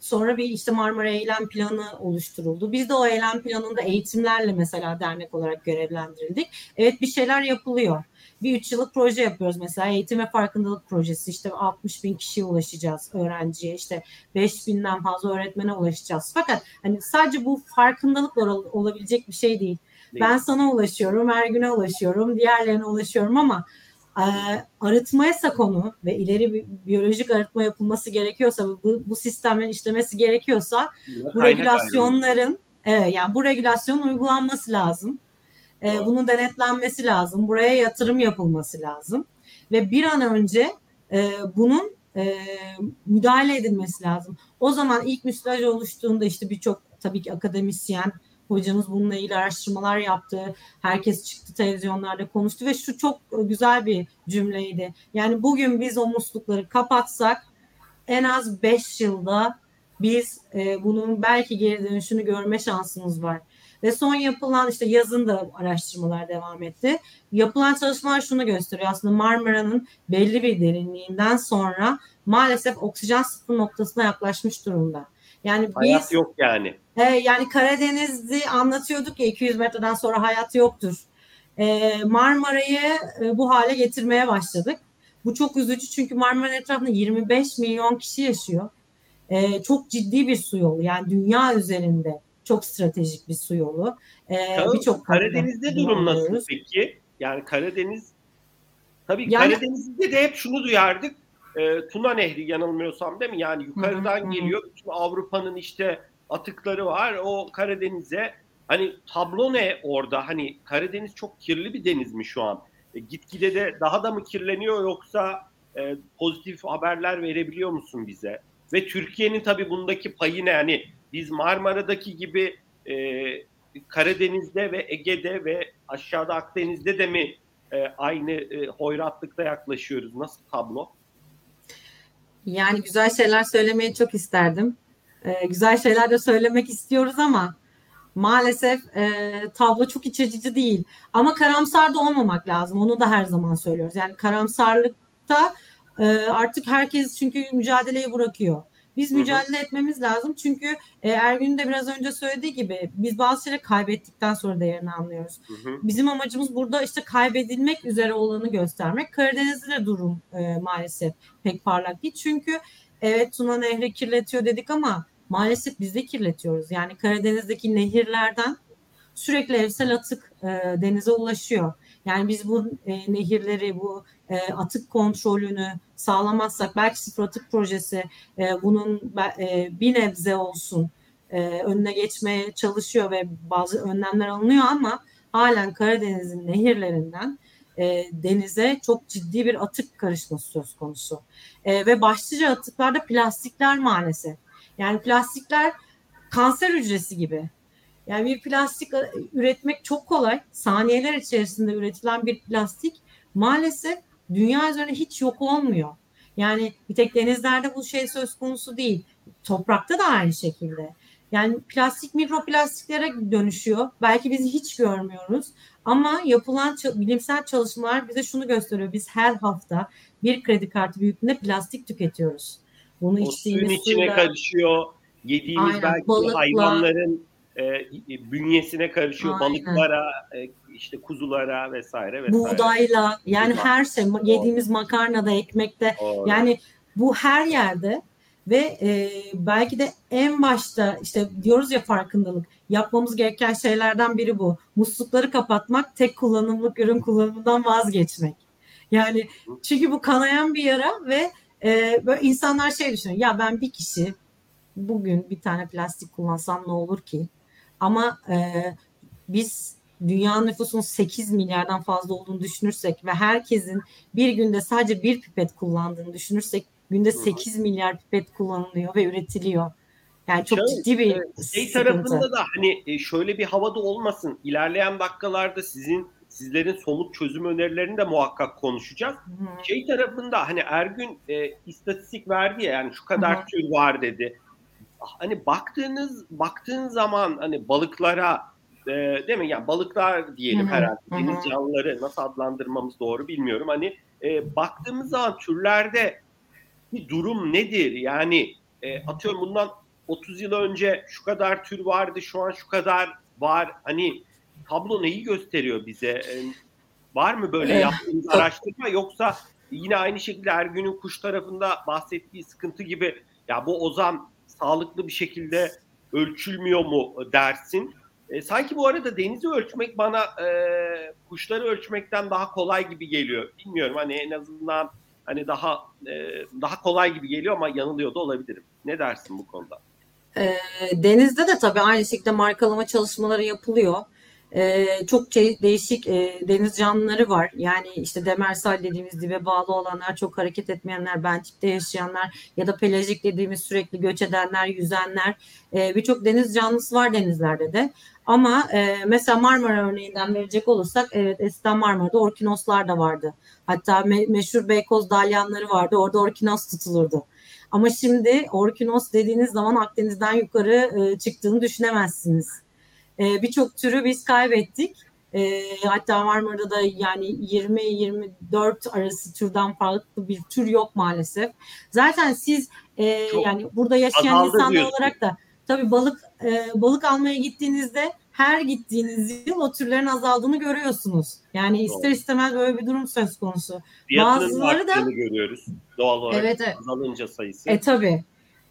sonra bir işte Marmara Eylem Planı oluşturuldu. Biz de o eylem planında eğitimlerle mesela dernek olarak görevlendirildik. Evet bir şeyler yapılıyor. Bir üç yıllık proje yapıyoruz mesela eğitim ve farkındalık projesi işte 60 bin kişiye ulaşacağız öğrenciye işte 5 binden fazla öğretmene ulaşacağız. Fakat hani sadece bu farkındalıkla olabilecek bir şey değil. değil. Ben sana ulaşıyorum, Ergün'e ulaşıyorum, diğerlerine ulaşıyorum ama e, arıtmaysa konu ve ileri bir biyolojik arıtma yapılması gerekiyorsa bu, bu sistemlerin işlemesi gerekiyorsa bu regülasyonların evet, yani bu regülasyonun uygulanması lazım. E, bunun denetlenmesi lazım. Buraya yatırım yapılması lazım. Ve bir an önce e, bunun e, müdahale edilmesi lazım. O zaman ilk müsilaj oluştuğunda işte birçok tabii ki akademisyen hocamız bununla ilgili araştırmalar yaptı. Herkes çıktı televizyonlarda konuştu ve şu çok güzel bir cümleydi. Yani bugün biz o muslukları kapatsak en az 5 yılda biz e, bunun belki geri dönüşünü görme şansımız var. Ve son yapılan işte yazın da araştırmalar devam etti. Yapılan çalışmalar şunu gösteriyor. Aslında Marmara'nın belli bir derinliğinden sonra maalesef oksijen sıfır noktasına yaklaşmış durumda. Yani hayat biz, yok yani. E, yani Karadeniz'i anlatıyorduk ya 200 metreden sonra hayat yoktur. E, Marmara'yı e, bu hale getirmeye başladık. Bu çok üzücü çünkü Marmara etrafında 25 milyon kişi yaşıyor. E, çok ciddi bir su yolu yani dünya üzerinde çok stratejik bir su yolu. E, Birçok Karadeniz'de durum nasıl peki? Yani Karadeniz tabii yani, Karadeniz'de de hep şunu duyardık e, Tuna Nehri yanılmıyorsam değil mi? Yani yukarıdan hı hı. geliyor. Bütün Avrupa'nın işte atıkları var. O Karadeniz'e Hani tablo ne orada? Hani Karadeniz çok kirli bir deniz mi şu an? E, gitgide de daha da mı kirleniyor yoksa e, pozitif haberler verebiliyor musun bize? Ve Türkiye'nin tabii bundaki payı ne? Yani biz Marmara'daki gibi e, Karadeniz'de ve Ege'de ve aşağıda Akdeniz'de de mi e, aynı e, hoyratlıkta yaklaşıyoruz? Nasıl tablo? Yani güzel şeyler söylemeyi çok isterdim. Ee, güzel şeyler de söylemek istiyoruz ama maalesef e, tablo çok iç değil. Ama karamsar da olmamak lazım. Onu da her zaman söylüyoruz. Yani karamsarlıkta e, artık herkes çünkü mücadeleyi bırakıyor. Biz mücadele etmemiz lazım çünkü e, Ergün'ün de biraz önce söylediği gibi biz bazı şeyleri kaybettikten sonra değerini anlıyoruz. Hı hı. Bizim amacımız burada işte kaybedilmek üzere olanı göstermek. Karadeniz'de de durum e, maalesef pek parlak değil. Çünkü evet Tuna Nehri kirletiyor dedik ama maalesef biz de kirletiyoruz. Yani Karadeniz'deki nehirlerden sürekli evsel atık e, denize ulaşıyor. Yani biz bu e, nehirleri, bu e, atık kontrolünü sağlamazsak belki sıfır atık projesi e, bunun e, bir nebze olsun e, önüne geçmeye çalışıyor ve bazı önlemler alınıyor ama halen Karadeniz'in nehirlerinden e, denize çok ciddi bir atık karışması söz konusu. E, ve başlıca atıklarda plastikler maalesef. Yani plastikler kanser hücresi gibi. Yani bir plastik e, üretmek çok kolay. Saniyeler içerisinde üretilen bir plastik maalesef dünya üzerinde hiç yok olmuyor. Yani bir tek denizlerde bu şey söz konusu değil. Toprakta da aynı şekilde. Yani plastik mikroplastiklere dönüşüyor. Belki bizi hiç görmüyoruz. Ama yapılan bilimsel çalışmalar bize şunu gösteriyor. Biz her hafta bir kredi kartı büyüklüğünde plastik tüketiyoruz. Bunu o suyun içine suyla... karışıyor. Yediğimiz Aynen, belki balıkla... hayvanların e, bünyesine karışıyor. Aynen. Balıklara, e, işte kuzulara vesaire vesaire. Buğdayla yani Buğday. her şey yediğimiz makarnada, ekmekte Doğru. yani bu her yerde ve e, belki de en başta işte diyoruz ya farkındalık yapmamız gereken şeylerden biri bu. Muslukları kapatmak, tek kullanımlık ürün kullanımından vazgeçmek. Yani çünkü bu kanayan bir yara ve e, böyle insanlar şey düşünüyor. Ya ben bir kişi bugün bir tane plastik kullansam ne olur ki? Ama e, biz dünya nüfusunun 8 milyardan fazla olduğunu düşünürsek ve herkesin bir günde sadece bir pipet kullandığını düşünürsek günde 8 milyar pipet kullanılıyor ve üretiliyor. Yani çok Şöyle, ciddi bir şey tarafında da hani e, şöyle bir havada olmasın. İlerleyen dakikalarda sizin sizlerin somut çözüm önerilerini de muhakkak konuşacağız. Hı-hı. Şey tarafında hani Ergün e, istatistik verdi ya yani şu kadar Hı-hı. tür var dedi. Hani baktığınız baktığın zaman hani balıklara e, değil mi? Yani balıklar diyelim Hı-hı. herhalde. Deniz canlıları nasıl adlandırmamız doğru bilmiyorum. Hani e, baktığımız zaman türlerde bir durum nedir? Yani e, atıyorum bundan 30 yıl önce şu kadar tür vardı, şu an şu kadar var. Hani tablo neyi gösteriyor bize? E, var mı böyle eh, yaptığınız araştırma yoksa yine aynı şekilde Ergün'ün kuş tarafında bahsettiği sıkıntı gibi ya bu ozan sağlıklı bir şekilde ölçülmüyor mu dersin? E, sanki bu arada denizi ölçmek bana e, kuşları ölçmekten daha kolay gibi geliyor. Bilmiyorum hani en azından hani daha e, daha kolay gibi geliyor ama yanılıyor da olabilirim. Ne dersin bu konuda? E, denizde de tabii aynı şekilde markalama çalışmaları yapılıyor. E, çok değişik deniz canlıları var. Yani işte demersal dediğimiz dibe bağlı olanlar, çok hareket etmeyenler, bentikte yaşayanlar ya da pelajik dediğimiz sürekli göç edenler, yüzenler. E, Birçok deniz canlısı var denizlerde de. Ama e, mesela Marmara örneğinden verecek olursak evet eskiden Marmara'da orkinoslar da vardı. Hatta me- meşhur Beykoz dalyanları vardı. Orada orkinos tutulurdu. Ama şimdi orkinos dediğiniz zaman Akdeniz'den yukarı e, çıktığını düşünemezsiniz. E, Birçok türü biz kaybettik. E, hatta Marmara'da da yani 20-24 arası türden farklı bir tür yok maalesef. Zaten siz e, yani burada yaşayan insanlar olarak da tabii balık e, balık almaya gittiğinizde her gittiğiniz yıl o türlerin azaldığını görüyorsunuz. Yani ister istemez böyle bir durum söz konusu. Fiyatının Bazıları da görüyoruz doğal olarak evet, evet. azalınca sayısı. E tabi.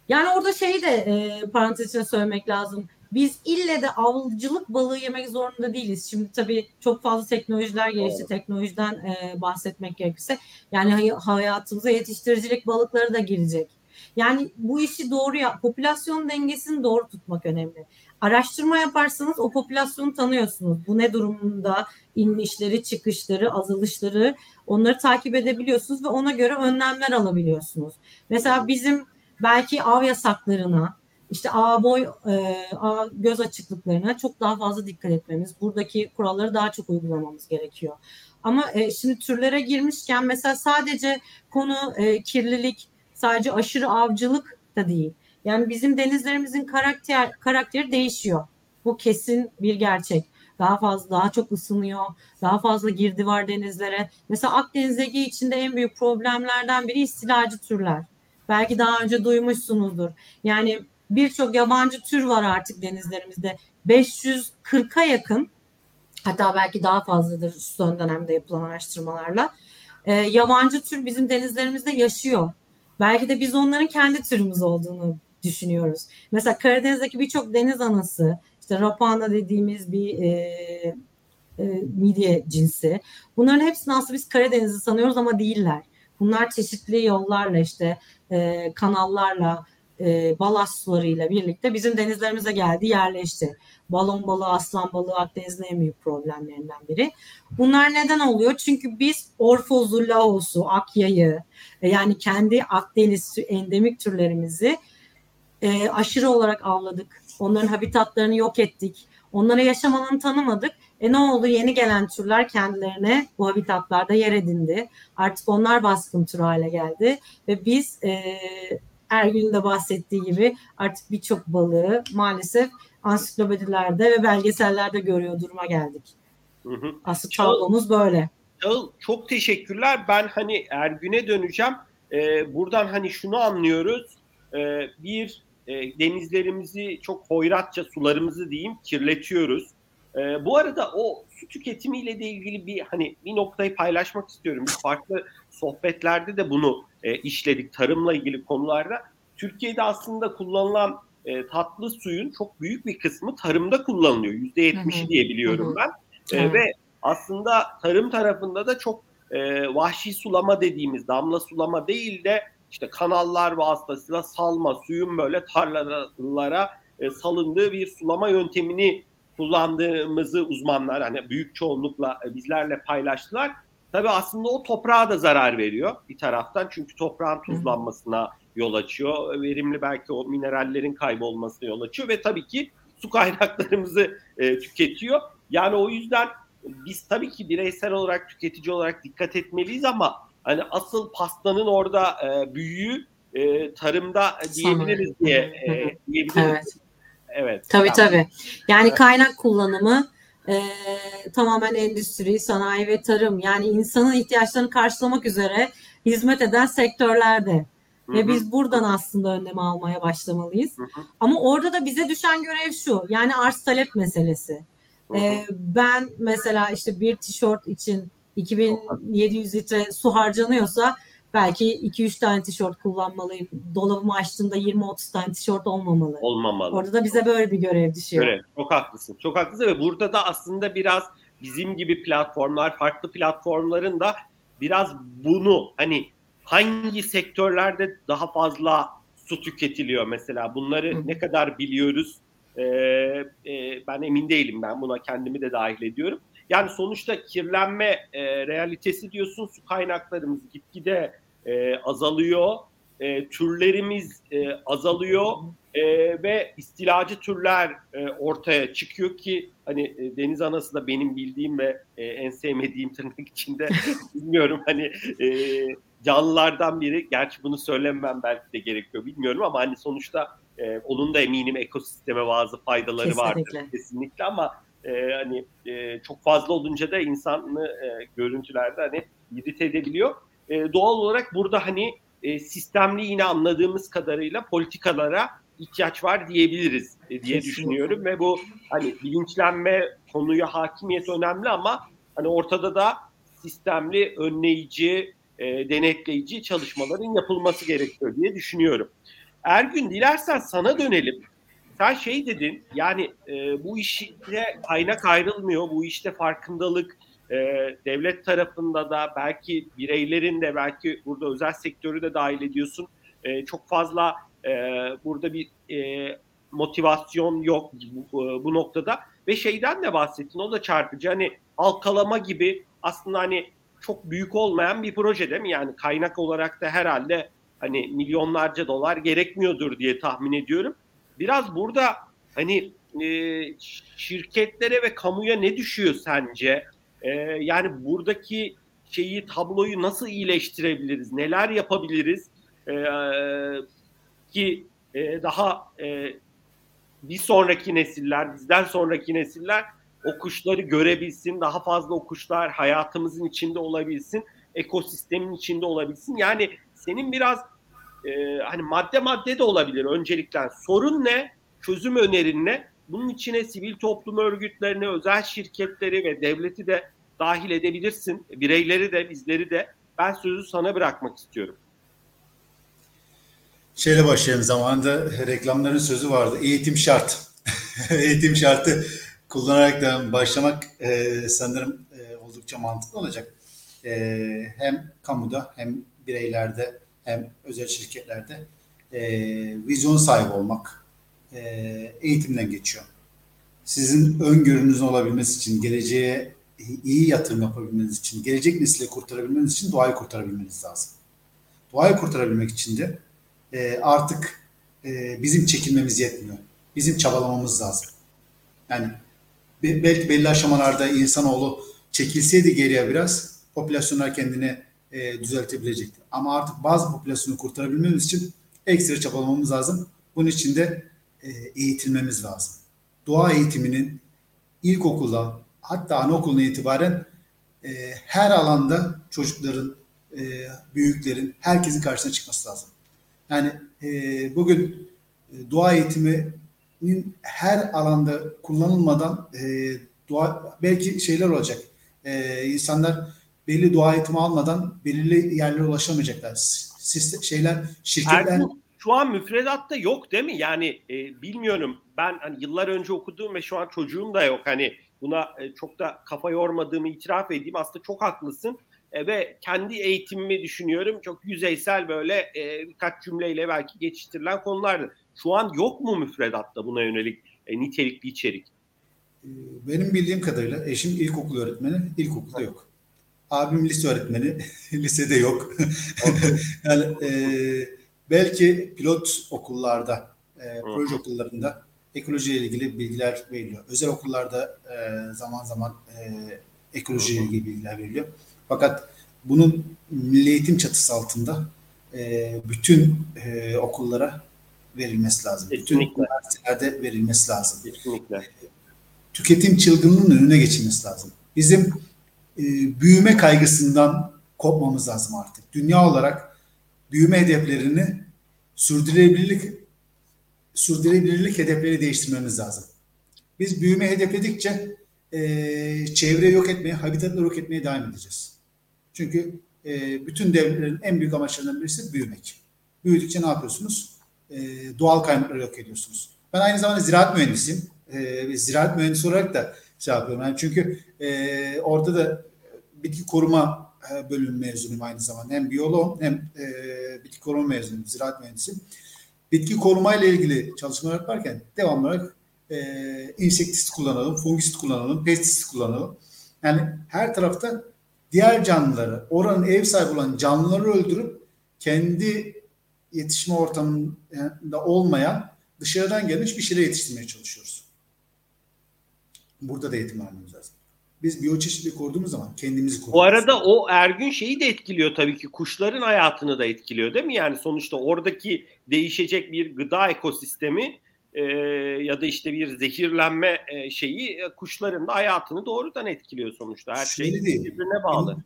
Yani orada şeyi de e, parantez içine söylemek lazım. Biz ille de avcılık balığı yemek zorunda değiliz. Şimdi tabii çok fazla teknolojiler gelişti. Evet. Teknolojiden e, bahsetmek gerekirse. Yani hayatımıza yetiştiricilik balıkları da girecek. Yani bu işi doğru yap, popülasyon dengesini doğru tutmak önemli. Araştırma yaparsanız o popülasyonu tanıyorsunuz. Bu ne durumunda inişleri, çıkışları, azalışları onları takip edebiliyorsunuz ve ona göre önlemler alabiliyorsunuz. Mesela bizim belki av yasaklarına, işte A boy, e, A göz açıklıklarına çok daha fazla dikkat etmemiz, buradaki kuralları daha çok uygulamamız gerekiyor. Ama e, şimdi türlere girmişken mesela sadece konu e, kirlilik, sadece aşırı avcılık da değil. Yani bizim denizlerimizin karakter karakteri değişiyor. Bu kesin bir gerçek. Daha fazla, daha çok ısınıyor. Daha fazla girdi var denizlere. Mesela Akdeniz Ege içinde en büyük problemlerden biri istilacı türler. Belki daha önce duymuşsunuzdur. Yani birçok yabancı tür var artık denizlerimizde. 540'a yakın hatta belki daha fazladır son dönemde yapılan araştırmalarla. E, yabancı tür bizim denizlerimizde yaşıyor. Belki de biz onların kendi türümüz olduğunu düşünüyoruz. Mesela Karadeniz'deki birçok deniz anası, işte rapana dediğimiz bir e, e, midye cinsi. Bunların hepsini aslında biz Karadeniz'i sanıyoruz ama değiller. Bunlar çeşitli yollarla işte e, kanallarla e, balast sularıyla birlikte bizim denizlerimize geldi, yerleşti. Balon balığı, aslan balığı Akdeniz'in en büyük problemlerinden biri. Bunlar neden oluyor? Çünkü biz orfozu, laosu, akyayı e, yani kendi Akdeniz endemik türlerimizi e, aşırı olarak avladık. Onların habitatlarını yok ettik. Onlara yaşam alanı tanımadık. E ne oldu? Yeni gelen türler kendilerine bu habitatlarda yer edindi. Artık onlar baskın tür hale geldi. Ve biz e, Ergün'ün de bahsettiği gibi artık birçok balığı maalesef ansiklopedilerde ve belgesellerde görüyor duruma geldik. Hı hı. Aslında tablomuz böyle. çok teşekkürler. Ben hani Ergün'e döneceğim. Ee, buradan hani şunu anlıyoruz. Ee, bir e, denizlerimizi çok hoyratça sularımızı diyeyim kirletiyoruz. Ee, bu arada o su tüketimiyle de ilgili bir hani bir noktayı paylaşmak istiyorum. Biz farklı sohbetlerde de bunu e, işledik tarımla ilgili konularda. Türkiye'de aslında kullanılan e, tatlı suyun çok büyük bir kısmı tarımda kullanılıyor. Yüzde yetmişi diye biliyorum ben. E, ve aslında tarım tarafında da çok e, vahşi sulama dediğimiz damla sulama değil de işte kanallar vasıtasıyla salma suyun böyle tarlalara e, salındığı bir sulama yöntemini kullandığımızı uzmanlar hani büyük çoğunlukla e, bizlerle paylaştılar. Tabii aslında o toprağa da zarar veriyor bir taraftan çünkü toprağın tuzlanmasına yol açıyor. Verimli belki o minerallerin kaybolmasına yol açıyor ve tabii ki su kaynaklarımızı e, tüketiyor. Yani o yüzden biz tabii ki bireysel olarak tüketici olarak dikkat etmeliyiz ama hani asıl pastanın orada e, büyüğü e, tarımda diyebiliriz diye e, diyebiliriz. Evet. Evet. Tabii yani. tabii. Yani evet. kaynak kullanımı e, tamamen endüstri, sanayi ve tarım yani insanın ihtiyaçlarını karşılamak üzere hizmet eden sektörlerde. Hı-hı. Ve biz buradan aslında önlem almaya başlamalıyız. Hı-hı. Ama orada da bize düşen görev şu. Yani arz talep meselesi. Ee, ben mesela işte bir tişört için 2700 litre su harcanıyorsa belki 2-3 tane tişört kullanmalıyım. Dolabımı açtığımda 20-30 tane tişört olmamalı. Olmamalı. Orada da bize böyle bir görev düşüyor. Evet, çok haklısın. Çok haklısın ve burada da aslında biraz bizim gibi platformlar, farklı platformların da biraz bunu hani hangi sektörlerde daha fazla su tüketiliyor mesela bunları Hı. ne kadar biliyoruz ee, e, ben emin değilim ben buna kendimi de dahil ediyorum. Yani sonuçta kirlenme e, realitesi diyorsun su kaynaklarımız gitgide e, azalıyor, e, türlerimiz e, azalıyor e, ve istilacı türler e, ortaya çıkıyor ki hani e, deniz anası da benim bildiğim ve e, en sevmediğim <laughs> tırnak içinde <laughs> bilmiyorum hani e, canlılardan biri. Gerçi bunu söylemem belki de gerekiyor bilmiyorum ama hani sonuçta e, onun da eminim ekosisteme bazı faydaları Kesinlikle. vardır kesinlikle ama e, hani e, çok fazla olunca da insanı e, görüntülerde hani irite edebiliyor. E, doğal olarak burada hani e, sistemli yine anladığımız kadarıyla politikalara ihtiyaç var diyebiliriz e, diye Kesinlikle. düşünüyorum ve bu hani bilinçlenme konuya hakimiyet önemli ama hani ortada da sistemli önleyici e, denetleyici çalışmaların yapılması gerekiyor diye düşünüyorum. Ergün dilersen sana dönelim. Sen şey dedin yani e, bu işte kaynak ayrılmıyor, bu işte farkındalık e, devlet tarafında da belki bireylerin de belki burada özel sektörü de dahil ediyorsun. E, çok fazla e, burada bir e, motivasyon yok bu, bu noktada ve şeyden de bahsettin o da çarpıcı hani halkalama gibi aslında hani çok büyük olmayan bir proje değil mi? Yani kaynak olarak da herhalde hani milyonlarca dolar gerekmiyordur diye tahmin ediyorum. Biraz burada hani e, şirketlere ve kamuya ne düşüyor sence? E, yani buradaki şeyi tabloyu nasıl iyileştirebiliriz? Neler yapabiliriz? E, ki e, daha e, bir sonraki nesiller, bizden sonraki nesiller o kuşları görebilsin, daha fazla o kuşlar hayatımızın içinde olabilsin, ekosistemin içinde olabilsin. Yani senin biraz e, hani madde madde de olabilir öncelikle. Sorun ne? Çözüm önerin ne? Bunun içine sivil toplum örgütlerini, özel şirketleri ve devleti de dahil edebilirsin. Bireyleri de, bizleri de. Ben sözü sana bırakmak istiyorum. Şeyle başlayalım. Zamanında reklamların sözü vardı. Eğitim şart. <laughs> Eğitim şartı kullanarak da başlamak e, sanırım e, oldukça mantıklı olacak. E, hem kamuda hem bireylerde hem özel şirketlerde e, vizyon sahibi olmak e, eğitimden geçiyor. Sizin öngörünüzün olabilmesi için, geleceğe iyi yatırım yapabilmeniz için, gelecek nesli kurtarabilmeniz için doğayı kurtarabilmeniz lazım. Doğayı kurtarabilmek için de e, artık e, bizim çekilmemiz yetmiyor. Bizim çabalamamız lazım. Yani be, belki belli aşamalarda insanoğlu çekilseydi geriye biraz popülasyonlar kendini e, düzeltebilecekti. Ama artık bazı popülasyonu kurtarabilmemiz için ekstra çabalamamız lazım. Bunun için de e, eğitilmemiz lazım. Doğa eğitiminin ilkokulda hatta anaokuluna itibaren e, her alanda çocukların, e, büyüklerin, herkesin karşısına çıkması lazım. Yani e, bugün e, doğa eğitiminin her alanda kullanılmadan e, doğa belki şeyler olacak. E, insanlar belli doğa eğitimi almadan belirli yerlere ulaşamayacaklar. Sistem, şeyler, şirketler... Erkin, şu an müfredatta yok değil mi? Yani e, bilmiyorum. Ben hani yıllar önce okuduğum ve şu an çocuğum da yok. Hani buna e, çok da kafa yormadığımı itiraf edeyim. Aslında çok haklısın. E, ve kendi eğitimimi düşünüyorum. Çok yüzeysel böyle e, birkaç cümleyle belki geçiştirilen konulardı. Şu an yok mu müfredatta buna yönelik e, nitelikli içerik? Ee, benim bildiğim kadarıyla eşim ilkokul öğretmeni, ilkokulda yok. Abim lise öğretmeni, <laughs> lisede yok. <laughs> yani e, belki pilot okullarda, e, proje okullarında ekolojiyle ilgili bilgiler veriliyor. Özel okullarda e, zaman zaman e, ekolojiyle ilgili bilgiler veriliyor. Fakat bunun milli eğitim çatısı altında e, bütün e, okullara verilmesi lazım. Kesinlikle. Bütün üniversitelerde verilmesi lazım. Kesinlikle. Tüketim çılgınlığının önüne geçilmesi lazım. Bizim e, büyüme kaygısından kopmamız lazım artık. Dünya olarak büyüme hedeflerini sürdürülebilirlik sürdürülebilirlik hedefleri değiştirmemiz lazım. Biz büyüme hedefledikçe e, çevre yok etmeye, habitatları yok etmeye devam edeceğiz. Çünkü e, bütün devletlerin en büyük amaçlarından birisi büyümek. Büyüdükçe ne yapıyorsunuz? E, doğal kaynakları yok ediyorsunuz. Ben aynı zamanda ziraat mühendisiyim. E, ziraat mühendisi olarak da şey yapıyorum. Yani çünkü e, orada da bitki koruma e, bölümü mezunuyum aynı zamanda. Hem biyoloğum hem e, bitki koruma mezunuyum, ziraat mühendisiyim. Bitki koruma ile ilgili çalışmalar yaparken devamlı olarak e, insektisit kullanalım, fungisit kullanalım, pestisit kullanalım. Yani her tarafta diğer canlıları, oranın ev sahibi olan canlıları öldürüp kendi yetişme ortamında olmayan dışarıdan gelmiş bir şeyler yetiştirmeye çalışıyoruz. Burada da eğitim vermemiz lazım. Biz biyoçeşitliği koruduğumuz zaman kendimizi koruyoruz. Bu arada o Ergün şeyi de etkiliyor tabii ki. Kuşların hayatını da etkiliyor değil mi? Yani sonuçta oradaki değişecek bir gıda ekosistemi e, ya da işte bir zehirlenme e, şeyi e, kuşların da hayatını doğrudan etkiliyor sonuçta. Her şey birbirine bağlı.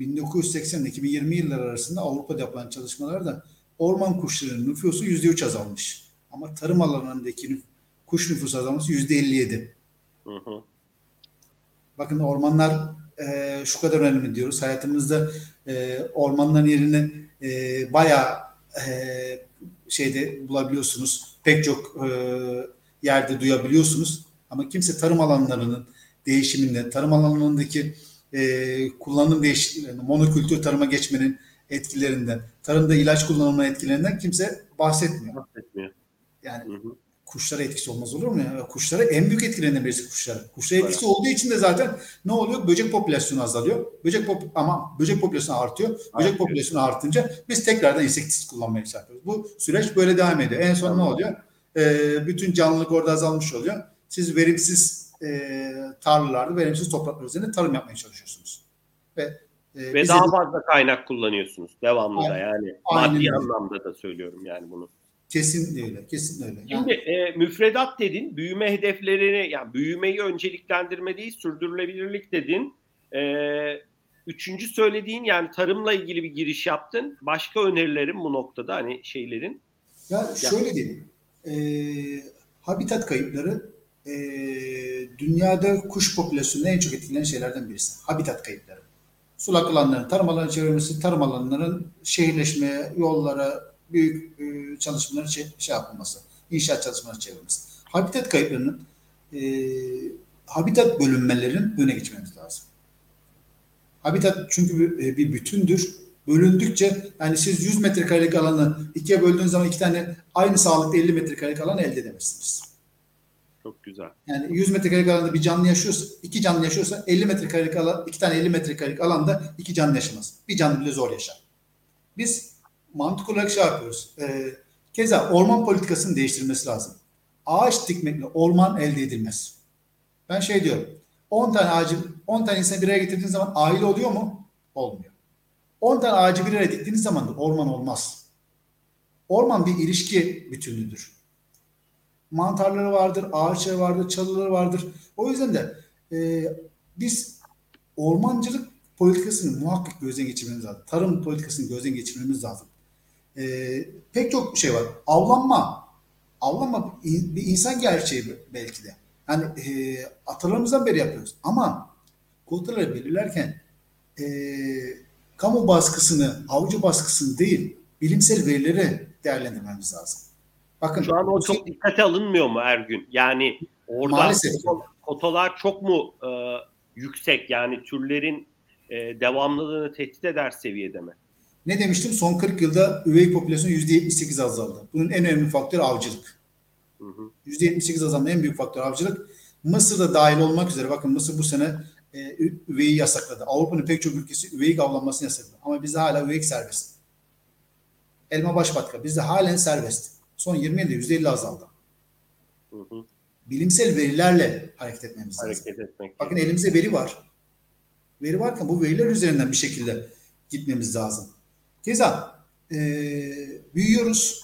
1980-2020 yıllar arasında Avrupa'da yapılan çalışmalarda orman kuşlarının nüfusu %3 azalmış. Ama tarım alanındaki kuş nüfusu azalması %57. Hı hı. Bakın ormanlar e, şu kadar önemli diyoruz. Hayatımızda e, ormanların yerini e, bayağı e, şeyde bulabiliyorsunuz. Pek çok e, yerde duyabiliyorsunuz. Ama kimse tarım alanlarının değişiminde, tarım alanlarındaki e, kullanım değişikliğini, monokültür tarıma geçmenin etkilerinden, tarımda ilaç kullanımının etkilerinden kimse bahsetmiyor. Bahsetmiyor. Yani Hı hı. Kuşlara etkisi olmaz olur mu ya? Kuşlara en büyük etkilerinden birisi kuşlara. Kuşlara etkisi olduğu için de zaten ne oluyor? Böcek popülasyonu azalıyor. Böcek pop ama böcek popülasyonu artıyor. Böcek Artıyor. popülasyonu artınca biz tekrardan insektisit kullanmaya çalışıyoruz. Bu süreç böyle devam ediyor. En son ne Tamam. oluyor? Ee, bütün canlılık orada azalmış oluyor. Siz verimsiz e, tarlalarda, verimsiz topraklar üzerinde tarım yapmaya çalışıyorsunuz. Ve e, Ve daha de fazla kaynak kullanıyorsunuz devamlı da Aynen. yani. Aynen Maddi öyle. anlamda da söylüyorum yani bunu. Kesinlikle öyle. Kesinlikle öyle. Yani- Şimdi e, müfredat dedin, büyüme hedeflerini, yani büyümeyi önceliklendirme değil, sürdürülebilirlik dedin. E, üçüncü söylediğin yani tarımla ilgili bir giriş yaptın. Başka önerilerin bu noktada hani şeylerin. Ya şöyle diyeyim. E, habitat kayıpları e, dünyada kuş popülasyonunu en çok etkileyen şeylerden birisi. Habitat kayıpları. Sulak alanların, tarım alanı çevrilmesi, tarım alanların şehirleşmeye, yollara, büyük e, çalışmaların şey, şey yapılması, inşaat çalışmaları çevrilmesi. Habitat kayıplarının e, habitat bölünmelerinin öne geçmemiz lazım. Habitat çünkü bir, e, bir bütündür. Bölündükçe yani siz 100 metrekarelik alanı ikiye böldüğünüz zaman iki tane aynı sağlıkta 50 metrekarelik alan elde edemezsiniz. Çok güzel. Yani 100 metrekarelik alanda bir canlı yaşıyorsa, iki canlı yaşıyorsa 50 metrekarelik alan, iki tane 50 metrekarelik alanda iki canlı yaşamaz. Bir canlı bile zor yaşar. Biz mantık olarak şey yapıyoruz. Ee, keza orman politikasının değiştirilmesi lazım. Ağaç dikmekle orman elde edilmez. Ben şey diyorum. 10 tane ağacı, 10 tane insanı bir araya getirdiğiniz zaman aile oluyor mu? Olmuyor. 10 tane ağacı bir araya diktiğiniz zaman da orman olmaz. Orman bir ilişki bütünlüdür mantarları vardır, ağaçları vardır, çalıları vardır. O yüzden de e, biz ormancılık politikasını muhakkak gözden geçirmemiz lazım. Tarım politikasını gözden geçirmemiz lazım. E, pek çok şey var. Avlanma. Avlanma bir insan gerçeği belki de. Yani e, atalarımızdan beri yapıyoruz. Ama kotaları belirlerken e, kamu baskısını, avcı baskısını değil, bilimsel verileri değerlendirmemiz lazım. Bakın Şu an o çok dikkate alınmıyor mu Ergün? Yani orada Maalesef. kotalar çok mu e, yüksek? Yani türlerin e, devamlılığını tehdit eder seviyede mi? Ne demiştim? Son 40 yılda üvey popülasyon %78 azaldı. Bunun en önemli faktörü avcılık. Hı hı. %78 azalmanın en büyük faktörü avcılık. Mısır'da dahil olmak üzere bakın Mısır bu sene e, üveyi yasakladı. Avrupa'nın pek çok ülkesi üveyik avlanmasını yasakladı. Ama bizde hala üveyik serbest. Elma başbatka bizde halen serbest. Son 20 yılda %50 azaldı. Hı hı. Bilimsel verilerle hareket etmemiz lazım. Hareket etmek. Bakın elimizde veri var. Veri varken bu veriler üzerinden bir şekilde gitmemiz lazım. Keza e, büyüyoruz.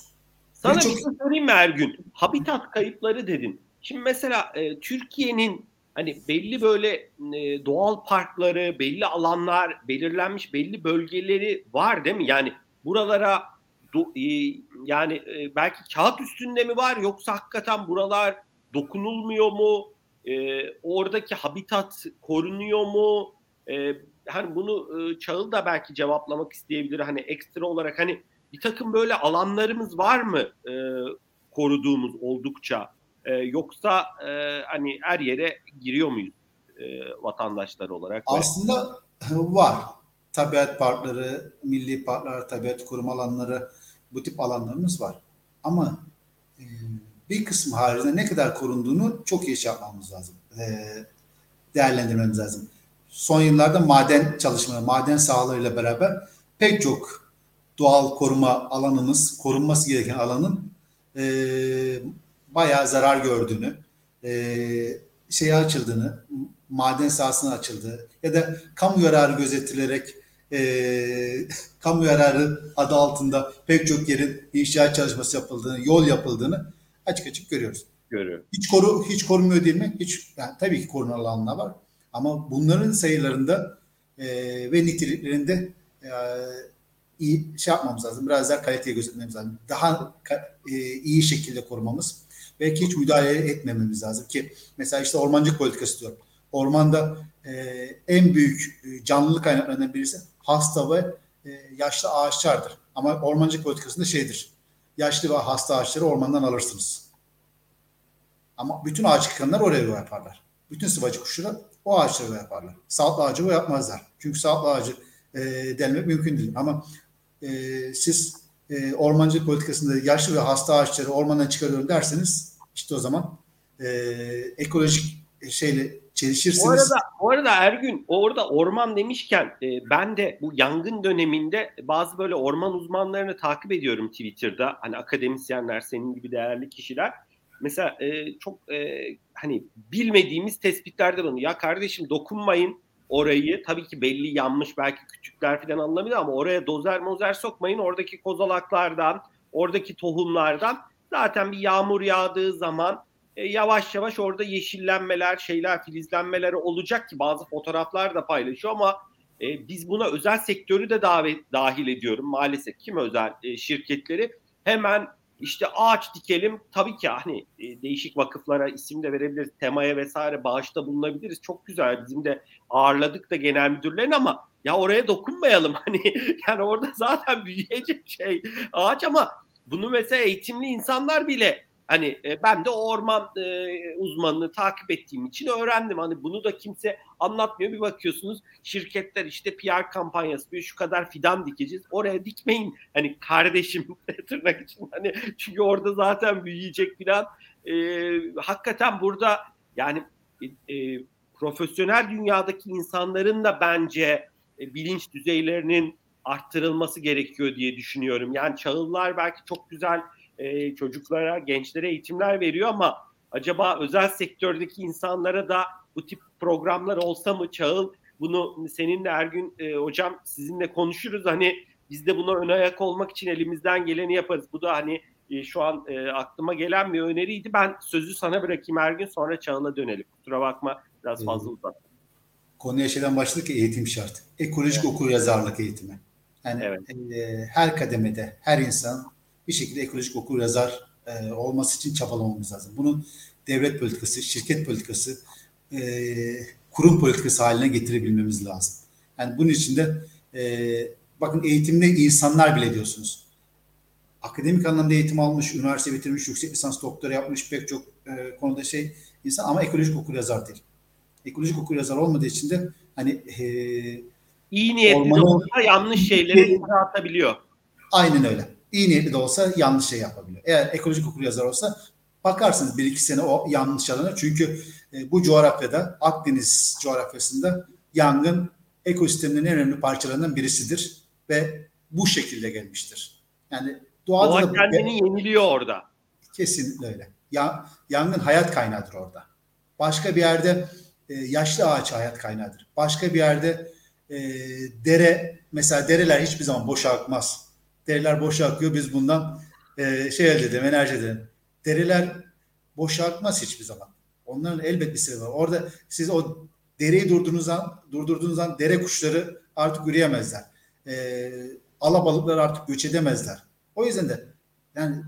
Sana Birçok- bir şey sorayım mı Ergün? Habitat kayıpları dedin. Şimdi mesela e, Türkiye'nin hani belli böyle e, doğal parkları, belli alanlar, belirlenmiş belli bölgeleri var değil mi? Yani buralara do- e, yani e, belki kağıt üstünde mi var yoksa hakikaten buralar dokunulmuyor mu? E, oradaki habitat korunuyor mu? E, hani bunu e, Çağıl da belki cevaplamak isteyebilir. Hani ekstra olarak hani bir takım böyle alanlarımız var mı e, koruduğumuz oldukça E, yoksa e, hani her yere giriyor muyuz e, vatandaşlar olarak? Aslında var. Tabiat parkları, milli parklar, tabiat koruma alanları bu tip alanlarımız var. Ama e, bir kısmı haricinde ne kadar korunduğunu çok iyi şey yapmamız lazım. E, değerlendirmemiz lazım. Son yıllarda maden çalışmaları, maden sahalarıyla beraber pek çok doğal koruma alanımız, korunması gereken alanın e, bayağı zarar gördüğünü, e, şeye açıldığını, maden sahasına açıldığı ya da kamu yararı gözetilerek e, <laughs> kamu yararı adı altında pek çok yerin inşaat çalışması yapıldığını, yol yapıldığını açık açık görüyoruz. görüyor. Hiç koru hiç korunmuyor değil mi? Hiç yani tabii ki korunan alanlar var. Ama bunların sayılarında e, ve niteliklerinde e, iyi şey yapmamız lazım. Biraz daha kaliteye gözetmemiz lazım. Daha e, iyi şekilde korumamız. Belki hiç müdahale etmememiz lazım ki mesela işte ormancılık politikası diyor. Ormanda e, en büyük e, canlılık kaynaklarından birisi hasta ve e, yaşlı ağaçlardır. Ama ormancılık politikasında şeydir. Yaşlı ve hasta ağaçları ormandan alırsınız. Ama bütün ağaç yıkanlar oraya yaparlar. Bütün sıvacı kuşları o ağaçlara yuva yaparlar. Sağlıklı ağacı o yapmazlar. Çünkü sağlıklı ağacı e, delmek mümkün değil. Ama e, siz e, ormancılık politikasında yaşlı ve hasta ağaçları ormandan çıkarıyorum derseniz işte o zaman e, ekolojik şeyle çelişirsiniz. Bu arada, bu arada Ergün orada orman demişken e, ben de bu yangın döneminde bazı böyle orman uzmanlarını takip ediyorum Twitter'da. Hani akademisyenler, senin gibi değerli kişiler. Mesela e, çok e, hani bilmediğimiz tespitlerden onu. Ya kardeşim dokunmayın orayı. Tabii ki belli yanmış belki küçükler falan anlamıyor ama oraya dozer mozer sokmayın. Oradaki kozalaklardan, oradaki tohumlardan zaten bir yağmur yağdığı zaman e, yavaş yavaş orada yeşillenmeler, şeyler, filizlenmeler olacak ki bazı fotoğraflar da paylaşıyor ama e, biz buna özel sektörü de davet, dahil ediyorum maalesef. Kim özel e, şirketleri hemen işte ağaç dikelim. Tabii ki hani e, değişik vakıflara isim de verebiliriz. Temaya vesaire bağışta bulunabiliriz. Çok güzel. Bizim de ağırladık da genel müdürlerin ama ya oraya dokunmayalım. <laughs> Hani yani orada zaten büyüyecek şey ağaç ama bunu mesela eğitimli insanlar bile Hani e, ben de orman e, uzmanını takip ettiğim için öğrendim. Hani bunu da kimse anlatmıyor. Bir bakıyorsunuz şirketler işte PR kampanyası bir şu kadar fidan dikeceğiz. Oraya dikmeyin. Hani kardeşim <laughs> tırnak için hani çünkü orada zaten büyüyecek filan. E, hakikaten burada yani e, e, profesyonel dünyadaki insanların da bence e, bilinç düzeylerinin arttırılması gerekiyor diye düşünüyorum. Yani Çağıllar belki çok güzel e, çocuklara, gençlere eğitimler veriyor ama acaba özel sektördeki insanlara da bu tip programlar olsa mı Çağıl? Bunu seninle Ergün e, hocam sizinle konuşuruz. Hani biz de buna ön ayak olmak için elimizden geleni yaparız. Bu da hani e, şu an e, aklıma gelen bir öneriydi. Ben sözü sana bırakayım Ergün sonra Çağıl'a dönelim. Kusura bakma biraz fazla uzattım. Konuya şeyden başladık ki eğitim şart. Ekolojik evet. okur yazarlık eğitimi. Yani evet. e, her kademede her insan bir şekilde ekolojik okur yazar e, olması için çabalamamız lazım. Bunun devlet politikası, şirket politikası, e, kurum politikası haline getirebilmemiz lazım. Yani bunun için de e, bakın eğitimde insanlar bile diyorsunuz. Akademik anlamda eğitim almış, üniversite bitirmiş, yüksek lisans doktora yapmış pek çok e, konuda şey insan ama ekolojik okur yazar değil. Ekolojik okur yazar olmadığı için de hani e, iyi niyetli ormanı, olsa yanlış şeyleri imza atabiliyor. Aynen öyle iyi niyetli de olsa yanlış şey yapabiliyor. Eğer ekolojik okur yazar olsa bakarsınız bir iki sene o yanlış alana. Çünkü e, bu coğrafyada Akdeniz coğrafyasında yangın ekosisteminin en önemli parçalarından birisidir ve bu şekilde gelmiştir. Yani doğada Doğa da kendini yeniliyor orada. Kesinlikle öyle. Ya, yangın hayat kaynağıdır orada. Başka bir yerde e, yaşlı ağaç hayat kaynağıdır. Başka bir yerde e, dere mesela dereler hiçbir zaman boşa akmaz Dereler boşa akıyor. Biz bundan e, şey elde edelim, enerji edelim. Dereler boşa akmaz hiçbir zaman. Onların elbet bir sebebi var. Orada siz o dereyi durdurduğunuz an, durdurduğunuz an dere kuşları artık üreyemezler. E, alabalıklar artık göç edemezler. O yüzden de yani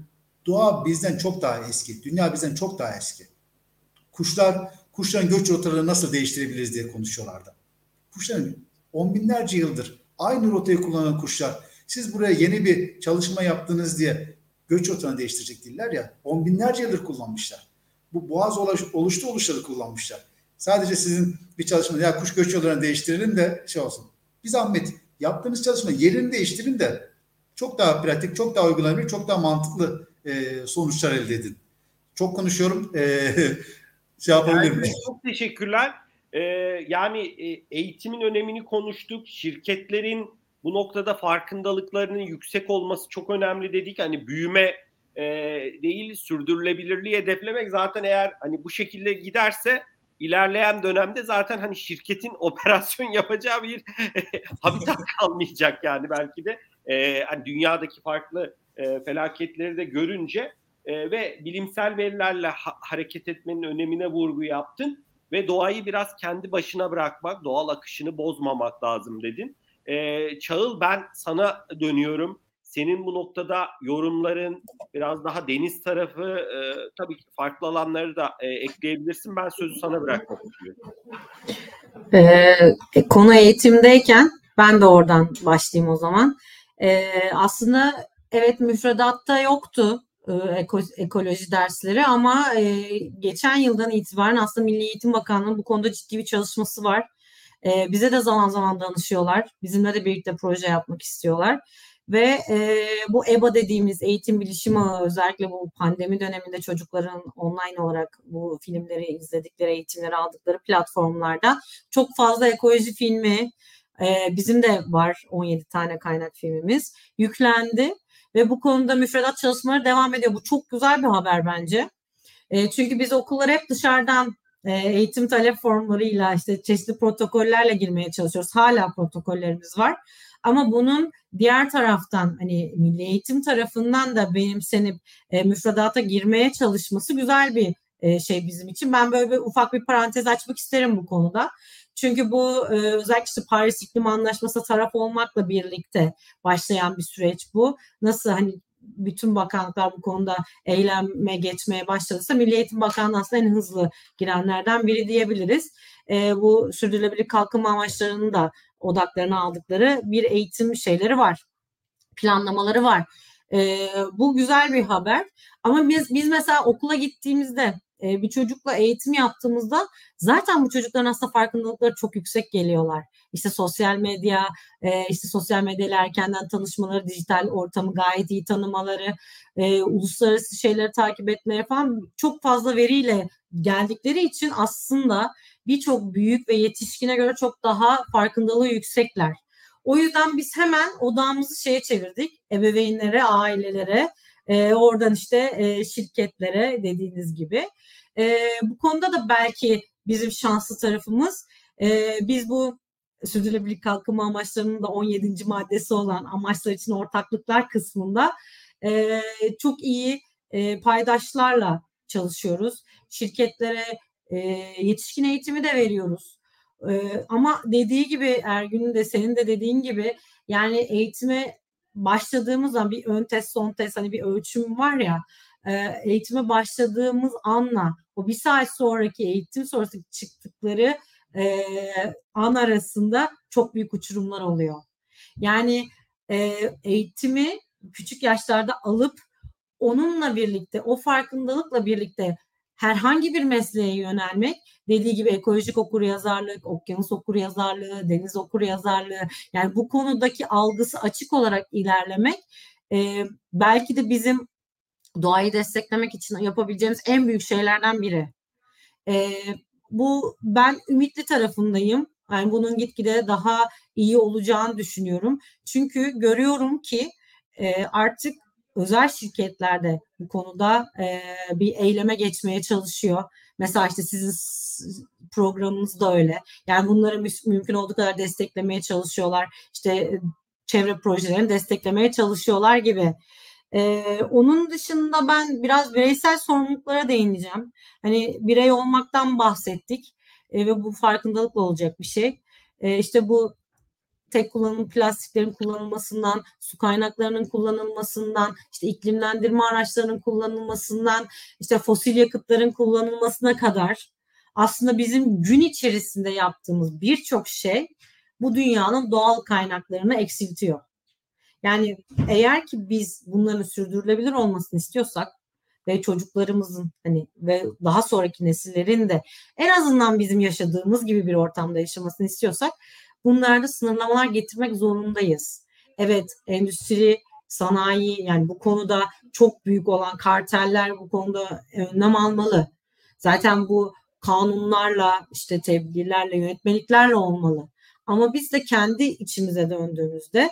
doğa bizden çok daha eski. Dünya bizden çok daha eski. Kuşlar, kuşların göç rotalarını nasıl değiştirebiliriz diye konuşuyorlardı. Kuşların on binlerce yıldır aynı rotayı kullanan kuşlar siz buraya yeni bir çalışma yaptınız diye göç rotanı değiştirecek değiller ya. On binlerce yıldır kullanmışlar. Bu boğaz oluştu oluşları kullanmışlar. Sadece sizin bir çalışma ya kuş göç yollarını değiştirelim de şey olsun. Bir zahmet yaptığınız çalışma yerini değiştirin de çok daha pratik, çok daha uygulanabilir, çok daha mantıklı e, sonuçlar elde edin. Çok konuşuyorum. E, <laughs> şey yapabilirim. Yani, çok teşekkürler. Ee, yani e, eğitimin önemini konuştuk. Şirketlerin bu noktada farkındalıklarının yüksek olması çok önemli dedik. Hani büyüme e, değil sürdürülebilirliği hedeflemek zaten eğer hani bu şekilde giderse ilerleyen dönemde zaten hani şirketin <laughs> operasyon yapacağı bir <laughs> habitat kalmayacak yani belki de e, hani dünyadaki farklı e, felaketleri de görünce e, ve bilimsel verilerle ha- hareket etmenin önemine vurgu yaptın ve doğayı biraz kendi başına bırakmak, doğal akışını bozmamak lazım dedin. E, Çağıl ben sana dönüyorum. Senin bu noktada yorumların biraz daha deniz tarafı e, tabii ki farklı alanları da e, ekleyebilirsin. Ben sözü sana bırakmak istiyorum. E, konu eğitimdeyken ben de oradan başlayayım o zaman. E, aslında evet müfredatta yoktu e, eko, ekoloji dersleri ama e, geçen yıldan itibaren aslında Milli Eğitim Bakanlığı'nın bu konuda ciddi bir çalışması var. E, bize de zaman zaman danışıyorlar. Bizimle de birlikte proje yapmak istiyorlar. ve e, bu EBA dediğimiz eğitim bilişim ağı özellikle bu pandemi döneminde çocukların online olarak bu filmleri izledikleri, eğitimleri aldıkları platformlarda çok fazla ekoloji filmi, e, bizim de var 17 tane kaynak filmimiz yüklendi ve bu konuda müfredat çalışmaları devam ediyor. Bu çok güzel bir haber bence. E, çünkü biz okullara hep dışarıdan eğitim talep formlarıyla işte çeşitli protokollerle girmeye çalışıyoruz. Hala protokollerimiz var. Ama bunun diğer taraftan hani milli eğitim tarafından da benimsenip e, müfredata girmeye çalışması güzel bir e, şey bizim için. Ben böyle bir ufak bir parantez açmak isterim bu konuda. Çünkü bu e, özellikle işte Paris İklim Anlaşması taraf olmakla birlikte başlayan bir süreç bu. Nasıl hani bütün bakanlıklar bu konuda eyleme geçmeye başladıysa Milli Eğitim Bakanlığı aslında en hızlı girenlerden biri diyebiliriz. E, bu sürdürülebilir kalkınma amaçlarının da odaklarına aldıkları bir eğitim şeyleri var. Planlamaları var. E, bu güzel bir haber. Ama biz biz mesela okula gittiğimizde bir çocukla eğitim yaptığımızda zaten bu çocukların aslında farkındalıkları çok yüksek geliyorlar. İşte sosyal medya, işte sosyal medyayla erkenden tanışmaları, dijital ortamı gayet iyi tanımaları, uluslararası şeyleri takip etmeye falan çok fazla veriyle geldikleri için aslında birçok büyük ve yetişkine göre çok daha farkındalığı yüksekler. O yüzden biz hemen odamızı şeye çevirdik. Ebeveynlere, ailelere, e, oradan işte e, şirketlere dediğiniz gibi. E, bu konuda da belki bizim şanslı tarafımız e, biz bu sürdürülebilir kalkınma amaçlarının da 17. maddesi olan amaçlar için ortaklıklar kısmında e, çok iyi e, paydaşlarla çalışıyoruz. Şirketlere e, yetişkin eğitimi de veriyoruz. E, ama dediği gibi Ergün'ün de senin de dediğin gibi yani eğitime başladığımız zaman bir ön test son test hani bir ölçüm var ya e, eğitime başladığımız anla o bir saat sonraki eğitim sonrası çıktıkları e, an arasında çok büyük uçurumlar oluyor. Yani e, eğitimi küçük yaşlarda alıp onunla birlikte o farkındalıkla birlikte herhangi bir mesleğe yönelmek dediği gibi ekolojik okur yazarlık, okyanus okur yazarlığı, deniz okur yazarlığı yani bu konudaki algısı açık olarak ilerlemek e, belki de bizim doğayı desteklemek için yapabileceğimiz en büyük şeylerden biri. E, bu ben ümitli tarafındayım. Yani bunun gitgide daha iyi olacağını düşünüyorum. Çünkü görüyorum ki e, artık özel şirketlerde bu konuda e, bir eyleme geçmeye çalışıyor. Mesela işte sizin programınız da öyle. Yani bunları mü- mümkün olduğu kadar desteklemeye çalışıyorlar. İşte çevre projelerini desteklemeye çalışıyorlar gibi. Ee, onun dışında ben biraz bireysel sorumluluklara değineceğim. Hani birey olmaktan bahsettik e, ve bu farkındalıkla olacak bir şey. E, işte bu tek kullanım plastiklerin kullanılmasından, su kaynaklarının kullanılmasından, işte iklimlendirme araçlarının kullanılmasından, işte fosil yakıtların kullanılmasına kadar aslında bizim gün içerisinde yaptığımız birçok şey bu dünyanın doğal kaynaklarını eksiltiyor. Yani eğer ki biz bunların sürdürülebilir olmasını istiyorsak ve çocuklarımızın hani ve daha sonraki nesillerin de en azından bizim yaşadığımız gibi bir ortamda yaşamasını istiyorsak bunlarda sınırlamalar getirmek zorundayız. Evet endüstri, sanayi yani bu konuda çok büyük olan karteller bu konuda önlem almalı. Zaten bu kanunlarla işte tedbirlerle yönetmeliklerle olmalı. Ama biz de kendi içimize döndüğümüzde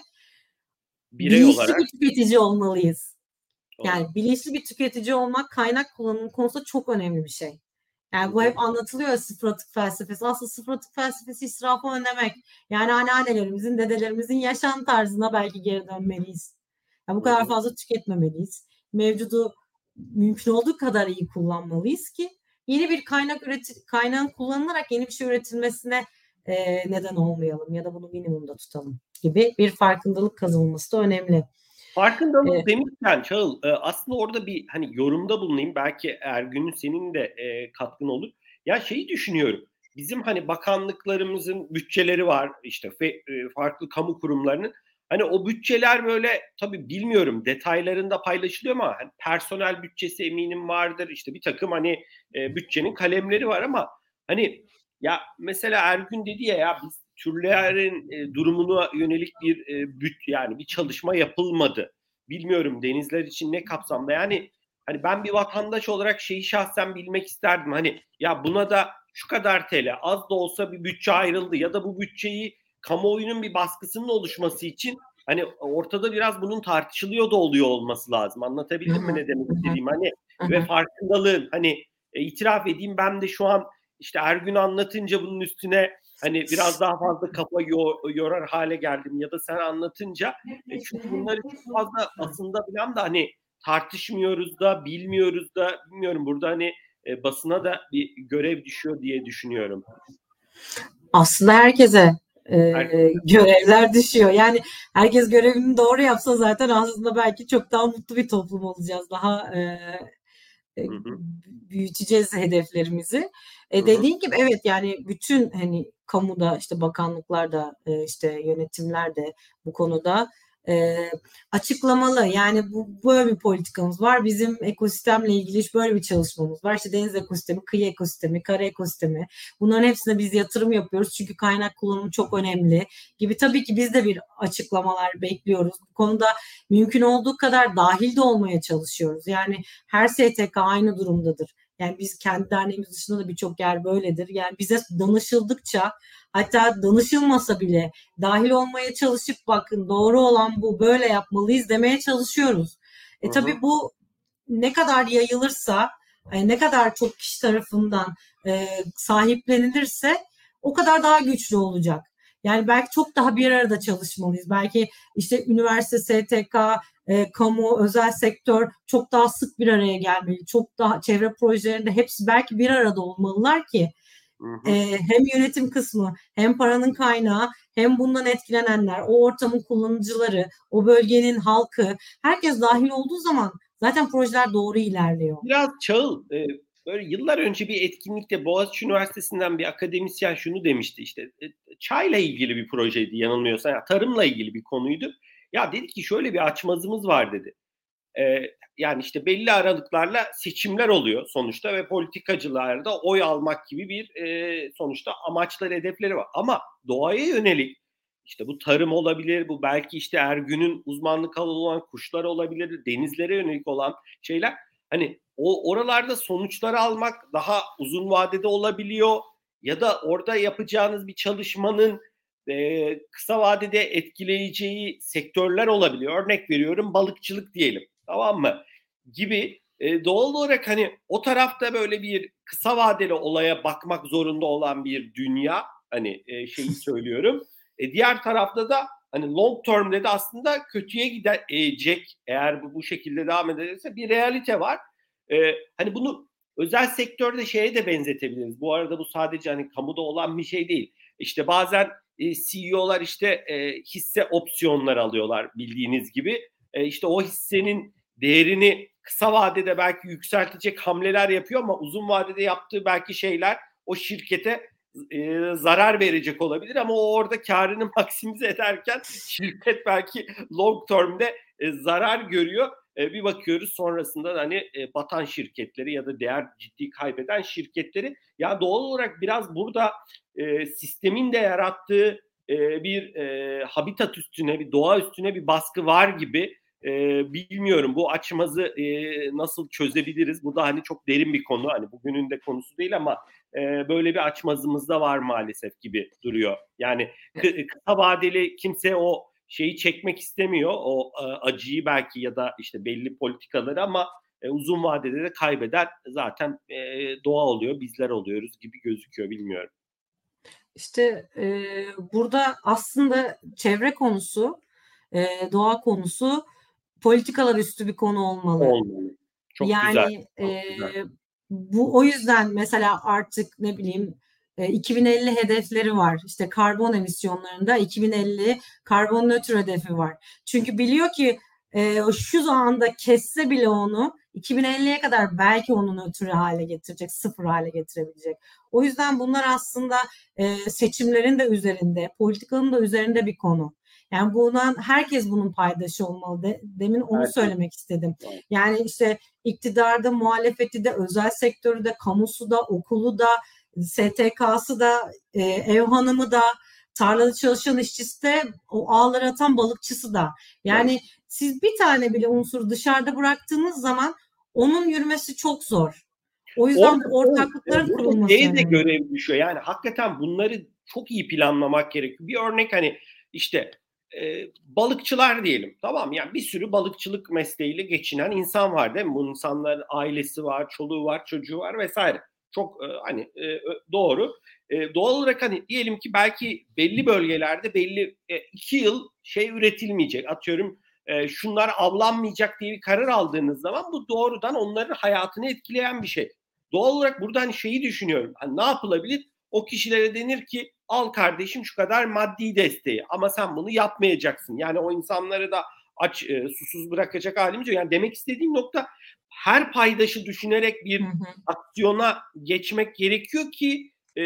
Birey bilinçli olarak... bir tüketici olmalıyız. Yani bilinçli bir tüketici olmak kaynak kullanımı konusunda çok önemli bir şey. Yani bu hep anlatılıyor sıfır atık felsefesi. Aslında sıfır atık felsefesi israfı önlemek. Yani anneannelerimizin, dedelerimizin yaşam tarzına belki geri dönmeliyiz. Yani bu kadar fazla tüketmemeliyiz. Mevcudu mümkün olduğu kadar iyi kullanmalıyız ki yeni bir kaynak üreti kaynağın kullanılarak yeni bir şey üretilmesine e, neden olmayalım ya da bunu minimumda tutalım gibi bir farkındalık kazanılması da önemli. Farkındalık ee, demişken Çağıl aslında orada bir hani yorumda bulunayım. Belki Ergün'ün senin de e, katkın olur. Ya şeyi düşünüyorum. Bizim hani bakanlıklarımızın bütçeleri var işte fe, e, farklı kamu kurumlarının. Hani o bütçeler böyle tabii bilmiyorum detaylarında paylaşılıyor ama hani personel bütçesi eminim vardır. İşte bir takım hani e, bütçenin kalemleri var ama hani ya mesela Ergün dedi ya ya biz türlerin e, durumuna yönelik bir e, büt yani bir çalışma yapılmadı. Bilmiyorum denizler için ne kapsamda yani hani ben bir vatandaş olarak şeyi şahsen bilmek isterdim. Hani ya buna da şu kadar TL az da olsa bir bütçe ayrıldı ya da bu bütçeyi kamuoyunun bir baskısının oluşması için hani ortada biraz bunun tartışılıyor da oluyor olması lazım. Anlatabildim mi ne demek istediğim? Hani ve farkındalığın hani e, itiraf edeyim ben de şu an işte Ergün anlatınca bunun üstüne hani biraz daha fazla kafa yorar hale geldim ya da sen anlatınca e, çünkü bunları çok fazla aslında bilen de hani tartışmıyoruz da bilmiyoruz da bilmiyorum burada hani e, basına da bir görev düşüyor diye düşünüyorum. Aslında herkese e, görevler düşüyor. Yani herkes görevini doğru yapsa zaten aslında belki çok daha mutlu bir toplum olacağız. Daha e, e, büyüteceğiz hedeflerimizi. E, dediğin gibi evet yani bütün hani kamuda işte bakanlıklarda e, işte yönetimler de bu konuda e, açıklamalı. Yani bu böyle bir politikamız var. Bizim ekosistemle ilgili böyle bir çalışmamız var. İşte deniz ekosistemi, kıyı ekosistemi, kara ekosistemi. Bunların hepsine biz yatırım yapıyoruz. Çünkü kaynak kullanımı çok önemli gibi. Tabii ki biz de bir açıklamalar bekliyoruz. Bu konuda mümkün olduğu kadar dahil de olmaya çalışıyoruz. Yani her STK aynı durumdadır. Yani biz kendi derneğimiz dışında da birçok yer böyledir. Yani bize danışıldıkça hatta danışılmasa bile dahil olmaya çalışıp bakın doğru olan bu böyle yapmalıyız demeye çalışıyoruz. E tabii bu ne kadar yayılırsa yani ne kadar çok kişi tarafından e, sahiplenilirse o kadar daha güçlü olacak. Yani belki çok daha bir arada çalışmalıyız. Belki işte üniversite, STK, e, kamu, özel sektör çok daha sık bir araya gelmeli. Çok daha çevre projelerinde hepsi belki bir arada olmalılar ki E, hem yönetim kısmı hem paranın kaynağı hem bundan etkilenenler, o ortamın kullanıcıları, o bölgenin halkı herkes dahil olduğu zaman zaten projeler doğru ilerliyor. Biraz Çağıl e, böyle yıllar önce bir etkinlikte Boğaziçi Üniversitesi'nden bir akademisyen şunu demişti işte e, çayla ilgili bir projeydi yanılmıyorsa yani tarımla ilgili bir konuydu. Ya dedi ki şöyle bir açmazımız var dedi. Ee, yani işte belli aralıklarla seçimler oluyor sonuçta ve politikacılarda oy almak gibi bir e, sonuçta amaçlar, hedefleri var. Ama doğaya yönelik işte bu tarım olabilir, bu belki işte Ergün'ün uzmanlık alanı olan kuşlar olabilir, denizlere yönelik olan şeyler. Hani o oralarda sonuçları almak daha uzun vadede olabiliyor ya da orada yapacağınız bir çalışmanın e, kısa vadede etkileyeceği sektörler olabiliyor. Örnek veriyorum balıkçılık diyelim tamam mı? Gibi e, doğal olarak hani o tarafta böyle bir kısa vadeli olaya bakmak zorunda olan bir dünya hani e, şeyi <laughs> söylüyorum. E, diğer tarafta da hani long term'de de aslında kötüye gidecek eğer bu bu şekilde devam ederse bir realite var. E, hani bunu özel sektörde şeye de benzetebiliriz. Bu arada bu sadece hani kamuda olan bir şey değil. İşte bazen e, CEO'lar işte e, hisse opsiyonları alıyorlar bildiğiniz gibi. E, işte o hissenin değerini kısa vadede belki yükseltecek hamleler yapıyor ama uzun vadede yaptığı belki şeyler o şirkete e, zarar verecek olabilir ama o orada karını <laughs> maksimize ederken şirket belki long term'de e, zarar görüyor. E, bir bakıyoruz sonrasında hani e, batan şirketleri ya da değer ciddi kaybeden şirketleri ya doğal olarak biraz burada e, sistemin de yarattığı e, bir e, habitat üstüne bir doğa üstüne bir baskı var gibi e, bilmiyorum. Bu açmazı e, nasıl çözebiliriz? Bu da hani çok derin bir konu. Hani bugünün de konusu değil ama e, böyle bir açmazımız da var maalesef gibi duruyor. Yani kısa vadeli kimse o şeyi çekmek istemiyor. O e, acıyı belki ya da işte belli politikaları ama e, uzun vadede de kaybeden zaten e, doğa oluyor, bizler oluyoruz gibi gözüküyor bilmiyorum. İşte e, burada aslında çevre konusu, e, doğa konusu politikalar üstü bir konu olmalı. Olmalı. Çok yani, güzel. Çok e, güzel. Bu o yüzden mesela artık ne bileyim 2050 hedefleri var. İşte karbon emisyonlarında 2050 karbon nötr hedefi var. Çünkü biliyor ki e, şu anda kesse bile onu 2050'ye kadar belki onu nötr hale getirecek, sıfır hale getirebilecek. O yüzden bunlar aslında e, seçimlerin de üzerinde, politikanın da üzerinde bir konu. Yani bundan herkes bunun paydaşı olmalı. De, demin onu evet. söylemek istedim. Yani işte iktidarda, muhalefeti de, özel sektörü de, kamusu da, okulu da, STK'sı da, e, ev hanımı da tarlada çalışan işçisi de o ağları atan balıkçısı da. Yani evet. siz bir tane bile unsur dışarıda bıraktığınız zaman onun yürümesi çok zor. O yüzden orada, ortaklıkların kurulması. Şeye de görev düşüyor. Yani hakikaten bunları çok iyi planlamak gerekiyor. Bir örnek hani işte e, balıkçılar diyelim. Tamam yani bir sürü balıkçılık mesleğiyle geçinen insan var değil mi? Bu insanların ailesi var, çoluğu var, çocuğu var vesaire. Çok e, hani e, doğru. E, doğal olarak hani diyelim ki belki belli bölgelerde belli iki yıl şey üretilmeyecek. Atıyorum şunlar avlanmayacak diye bir karar aldığınız zaman bu doğrudan onların hayatını etkileyen bir şey. Doğal olarak burada hani şeyi düşünüyorum. Hani ne yapılabilir? O kişilere denir ki al kardeşim şu kadar maddi desteği ama sen bunu yapmayacaksın. Yani o insanları da aç susuz bırakacak halimiz yok. Yani demek istediğim nokta her paydaşı düşünerek bir hı hı. aksiyona geçmek gerekiyor ki e,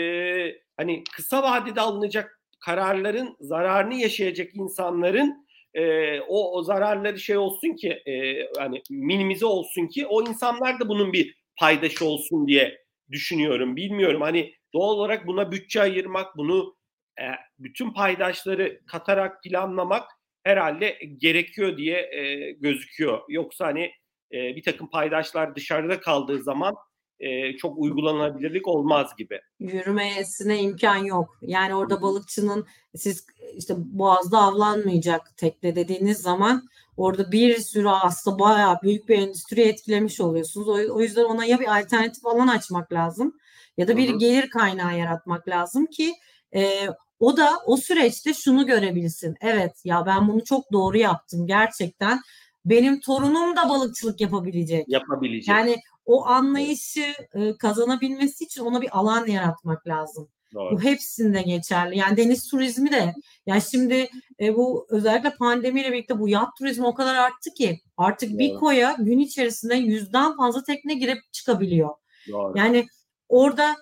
hani kısa vadede alınacak kararların zararını yaşayacak insanların e, o, o zararları şey olsun ki e, hani minimize olsun ki o insanlar da bunun bir paydaşı olsun diye düşünüyorum. Bilmiyorum hani doğal olarak buna bütçe ayırmak, bunu e, bütün paydaşları katarak planlamak herhalde gerekiyor diye e, gözüküyor. Yoksa hani e, bir takım paydaşlar dışarıda kaldığı zaman e, çok uygulanabilirlik olmaz gibi. Yürümesine imkan yok. Yani orada balıkçının siz işte boğazda avlanmayacak tekne dediğiniz zaman orada bir sürü aslında bayağı büyük bir endüstri etkilemiş oluyorsunuz. O, o yüzden ona ya bir alternatif alan açmak lazım ya da bir Hı-hı. gelir kaynağı yaratmak lazım ki e, o da o süreçte şunu görebilsin. Evet ya ben bunu çok doğru yaptım gerçekten. Benim torunum da balıkçılık yapabilecek. Yapabilecek. Yani o anlayışı e, kazanabilmesi için ona bir alan yaratmak lazım. Doğru. Bu hepsinde geçerli. Yani deniz turizmi de yani şimdi e, bu özellikle pandemiyle birlikte bu yat turizmi o kadar arttı ki artık Doğru. bir koya gün içerisinde yüzden fazla tekne girip çıkabiliyor. Doğru. Yani orada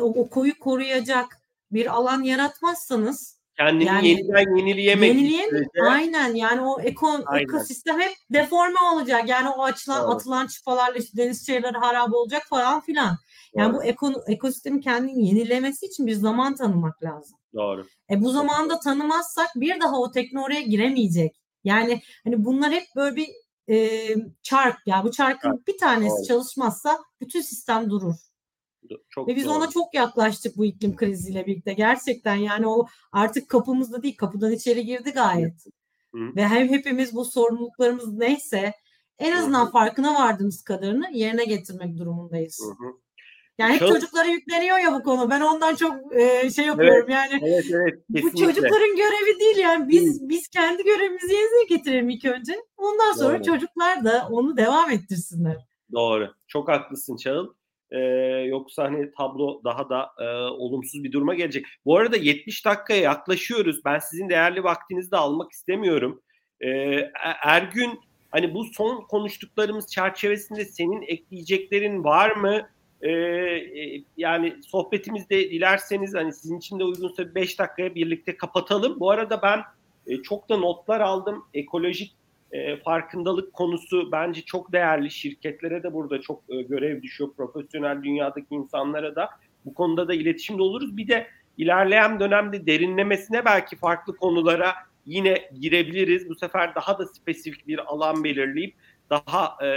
o, o koyu koruyacak bir alan yaratmazsanız kendini yani, yeniden yenileyemek. Yenileyem, aynen yani o eko, aynen. ekosistem hep deforme olacak. Yani o açılan Doğru. atılan çıpalarla işte deniz şeyleri harap olacak falan filan. Yani Doğru. bu eko, ekosistemin kendini yenilemesi için bir zaman tanımak lazım. Doğru. E bu zamanı da tanımazsak bir daha o tekne oraya giremeyecek. Yani hani bunlar hep böyle bir e, çark. Yani bu çarkın evet. bir tanesi Doğru. çalışmazsa bütün sistem durur. Çok Ve biz doğru. ona çok yaklaştık bu iklim kriziyle birlikte. Gerçekten yani o artık kapımızda değil kapıdan içeri girdi gayet. Hı. Ve hem hepimiz bu sorumluluklarımız neyse en azından Hı. farkına vardığımız kadarını yerine getirmek durumundayız. Hı. Yani hep Çok... çocuklara yükleniyor ya bu konu. Ben ondan çok e, şey yapıyorum evet, yani. Evet, evet, bu çocukların görevi değil yani. Biz Hı. biz kendi görevimizi yerine getirelim ilk önce. Ondan sonra Doğru. çocuklar da onu devam ettirsinler. Doğru. Çok haklısın Çağıl. Ee, yoksa hani tablo daha da e, olumsuz bir duruma gelecek. Bu arada 70 dakikaya yaklaşıyoruz. Ben sizin değerli vaktinizi de almak istemiyorum. Ee, Ergün hani bu son konuştuklarımız çerçevesinde senin ekleyeceklerin var mı? Ee, yani sohbetimizde dilerseniz hani sizin için de uygunsa 5 dakikaya birlikte kapatalım. Bu arada ben e, çok da notlar aldım. Ekolojik e, farkındalık konusu bence çok değerli. Şirketlere de burada çok e, görev düşüyor. Profesyonel dünyadaki insanlara da. Bu konuda da iletişimde oluruz. Bir de ilerleyen dönemde derinlemesine belki farklı konulara yine girebiliriz. Bu sefer daha da spesifik bir alan belirleyip daha e,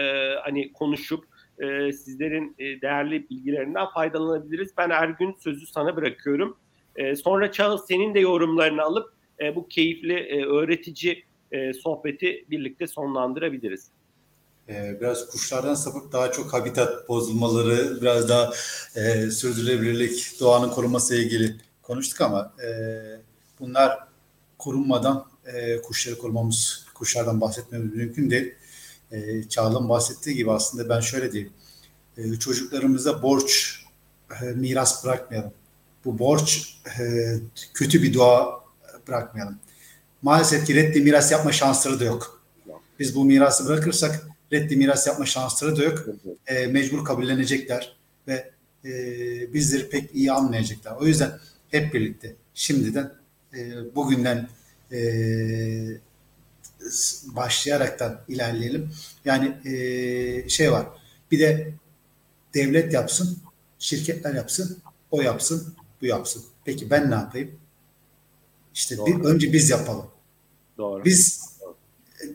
hani konuşup e, sizlerin e, değerli bilgilerinden faydalanabiliriz. Ben Ergün sözü sana bırakıyorum. E, sonra Çağıl senin de yorumlarını alıp e, bu keyifli, e, öğretici e, sohbeti birlikte sonlandırabiliriz. Ee, biraz kuşlardan sapıp daha çok habitat bozulmaları, biraz daha e, sürdürülebilirlik, doğanın korunması ile ilgili konuştuk ama e, bunlar korunmadan e, kuşları korumamız, kuşlardan bahsetmemiz mümkün değil. E, Çağla'nın bahsettiği gibi aslında ben şöyle diyeyim. E, çocuklarımıza borç, e, miras bırakmayalım. Bu borç e, kötü bir doğa bırakmayalım maalesef ki reddi miras yapma şansları da yok. Biz bu mirası bırakırsak reddi miras yapma şansları da yok. E, mecbur kabullenecekler ve e, bizleri pek iyi anlayacaklar. O yüzden hep birlikte şimdiden e, bugünden e, başlayaraktan ilerleyelim. Yani e, şey var. Bir de devlet yapsın, şirketler yapsın, o yapsın, bu yapsın. Peki ben ne yapayım? İşte bir, önce biz yapalım. Doğru. Biz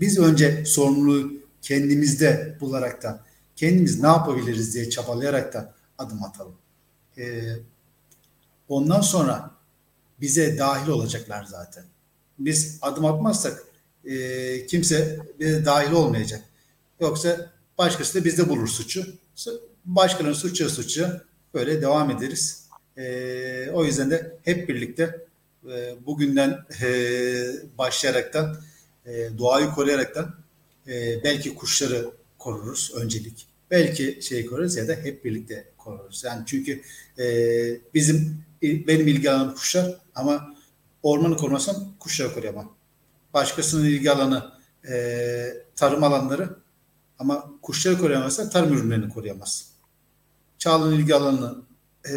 biz önce sorumluluğu kendimizde bularak da kendimiz ne yapabiliriz diye çabalayarak da adım atalım. Ee, ondan sonra bize dahil olacaklar zaten. Biz adım atmazsak e, kimse bize dahil olmayacak. Yoksa başkası da bizde bulur suçu. Başkalarının suçu suçu böyle devam ederiz. E, o yüzden de hep birlikte e, bugünden e, başlayaraktan e, doğayı koruyaraktan e, belki kuşları koruruz öncelik. Belki şey koruruz ya da hep birlikte koruruz. Yani çünkü e, bizim benim ilgi alanım kuşlar ama ormanı korumazsam kuşları koruyamam. Başkasının ilgi alanı e, tarım alanları ama kuşları koruyamazsa tarım ürünlerini koruyamaz. Çağla'nın ilgi alanı e,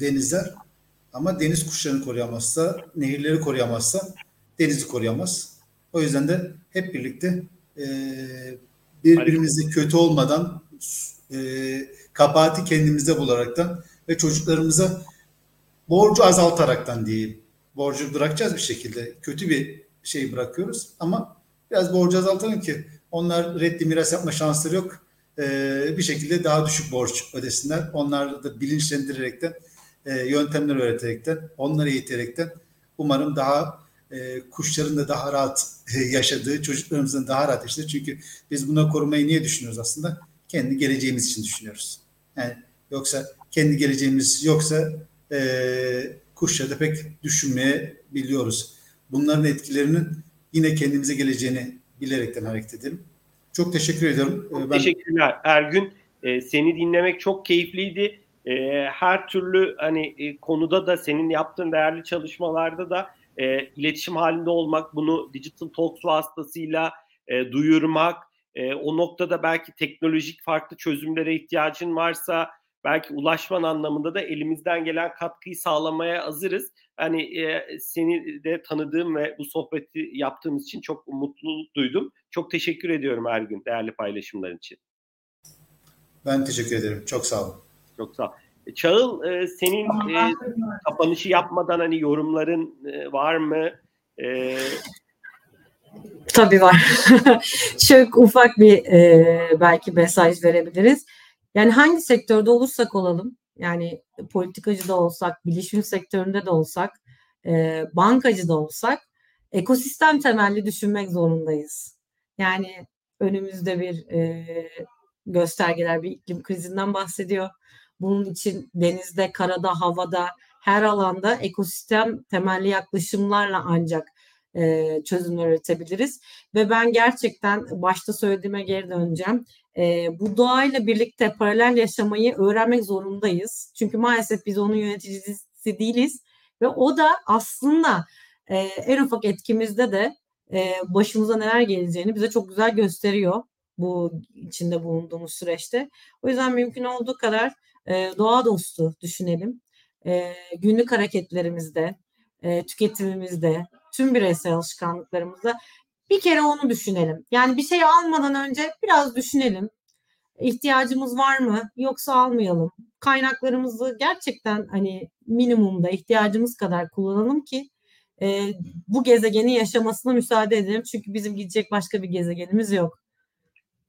denizler ama deniz kuşlarını koruyamazsa, nehirleri koruyamazsa denizi koruyamaz. O yüzden de hep birlikte e, birbirimizle kötü olmadan e, kabahati kendimizde bularaktan ve çocuklarımıza borcu azaltaraktan diyeyim. Borcu bırakacağız bir şekilde. Kötü bir şey bırakıyoruz ama biraz borcu azaltalım ki onlar reddi miras yapma şansları yok. Ee, bir şekilde daha düşük borç ödesinler. Onları da bilinçlendirerekten, e, yöntemler öğreterekten, onları eğiterekten umarım daha e, kuşların da daha rahat e, yaşadığı, çocuklarımızın daha rahat yaşadığı. Çünkü biz buna korumayı niye düşünüyoruz aslında? Kendi geleceğimiz için düşünüyoruz. Yani yoksa kendi geleceğimiz yoksa e, kuşları da pek düşünmeye biliyoruz. Bunların etkilerinin yine kendimize geleceğini bilerekten hareket edelim. Çok teşekkür ediyorum. Çok ben... Teşekkürler Ergün. Ee, seni dinlemek çok keyifliydi. Ee, her türlü hani e, konuda da senin yaptığın değerli çalışmalarda da e, iletişim halinde olmak, bunu Digital Talks vasıtasıyla e, duyurmak, e, o noktada belki teknolojik farklı çözümlere ihtiyacın varsa belki ulaşman anlamında da elimizden gelen katkıyı sağlamaya hazırız. Hani e, seni de tanıdığım ve bu sohbeti yaptığımız için çok mutluluk duydum. Çok teşekkür ediyorum Ergün değerli paylaşımların için. Ben teşekkür ederim. Çok sağ olun. Çok sağ ol. E, Çağıl e, senin e, kapanışı yapmadan hani yorumların e, var mı? E, Tabii var. <laughs> Çok ufak bir e, belki mesaj verebiliriz. Yani hangi sektörde olursak olalım, yani politikacı da olsak, bilişim sektöründe de olsak, e, bankacı da olsak, ekosistem temelli düşünmek zorundayız. Yani önümüzde bir e, göstergeler, bir iklim krizinden bahsediyor. Bunun için denizde, karada, havada, her alanda ekosistem temelli yaklaşımlarla ancak e, çözümler üretebiliriz. Ve ben gerçekten başta söylediğime geri döneceğim. E, bu doğayla birlikte paralel yaşamayı öğrenmek zorundayız. Çünkü maalesef biz onun yöneticisi değiliz. Ve o da aslında e, en ufak etkimizde de e, başımıza neler geleceğini bize çok güzel gösteriyor bu içinde bulunduğumuz süreçte. O yüzden mümkün olduğu kadar doğa dostu düşünelim. Günlük hareketlerimizde, tüketimimizde, tüm bireysel alışkanlıklarımızda bir kere onu düşünelim. Yani bir şey almadan önce biraz düşünelim. İhtiyacımız var mı yoksa almayalım. Kaynaklarımızı gerçekten hani minimumda ihtiyacımız kadar kullanalım ki e, bu gezegenin yaşamasına müsaade edelim. Çünkü bizim gidecek başka bir gezegenimiz yok.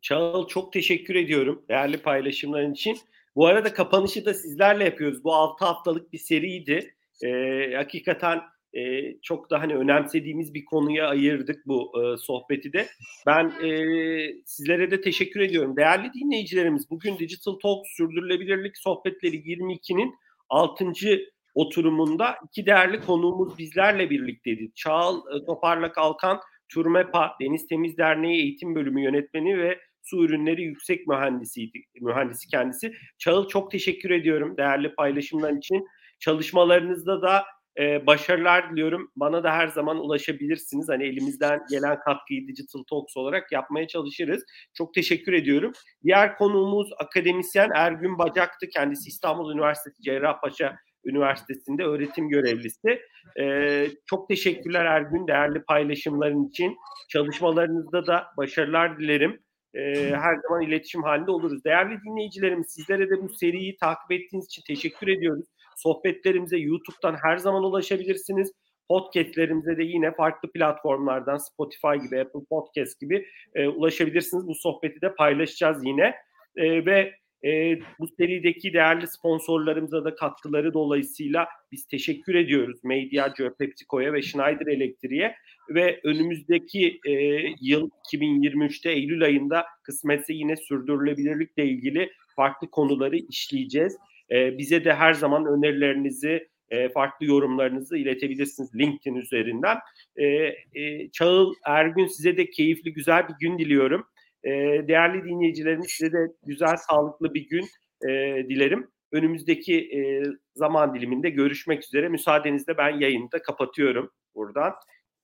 Çağıl çok teşekkür ediyorum değerli paylaşımların için. Bu arada kapanışı da sizlerle yapıyoruz. Bu 6 haftalık bir seriydi. Ee, hakikaten e, çok da hani önemsediğimiz bir konuya ayırdık bu e, sohbeti de. Ben e, sizlere de teşekkür ediyorum. Değerli dinleyicilerimiz bugün Digital Talk Sürdürülebilirlik Sohbetleri 22'nin 6. oturumunda iki değerli konuğumuz bizlerle birlikteydi. Çağal e, Toparla Kalkan Turmepa Deniz Temiz Derneği Eğitim Bölümü Yönetmeni ve su ürünleri yüksek mühendisiydi, mühendisi kendisi. Çağıl çok teşekkür ediyorum değerli paylaşımlar için. Çalışmalarınızda da e, başarılar diliyorum. Bana da her zaman ulaşabilirsiniz. Hani elimizden gelen katkıyı Digital Talks olarak yapmaya çalışırız. Çok teşekkür ediyorum. Diğer konuğumuz akademisyen Ergün Bacak'tı. Kendisi İstanbul Üniversitesi Cerrahpaşa Üniversitesi'nde öğretim görevlisi. Ee, çok teşekkürler Ergün değerli paylaşımların için. Çalışmalarınızda da başarılar dilerim e, her zaman iletişim halinde oluruz. Değerli dinleyicilerimiz sizlere de bu seriyi takip ettiğiniz için teşekkür ediyoruz. Sohbetlerimize YouTube'dan her zaman ulaşabilirsiniz. Podcast'lerimize de yine farklı platformlardan Spotify gibi, Apple Podcast gibi e, ulaşabilirsiniz. Bu sohbeti de paylaşacağız yine. E, ve e, bu serideki değerli sponsorlarımıza da katkıları dolayısıyla biz teşekkür ediyoruz. Mediacı, PepsiCo'ya ve Schneider Elektriğe ve önümüzdeki e, yıl 2023'te Eylül ayında kısmetse yine sürdürülebilirlikle ilgili farklı konuları işleyeceğiz. E, bize de her zaman önerilerinizi, e, farklı yorumlarınızı iletebilirsiniz LinkedIn üzerinden. E, e, Çağıl Ergün size de keyifli, güzel bir gün diliyorum. E, değerli dinleyicilerimiz size de güzel, sağlıklı bir gün e, dilerim. Önümüzdeki e, zaman diliminde görüşmek üzere. Müsaadenizle ben yayını da kapatıyorum buradan.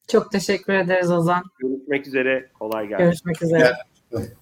Çok teşekkür ederiz Ozan. Görüşmek üzere. Kolay gelsin. Görüşmek üzere. Evet.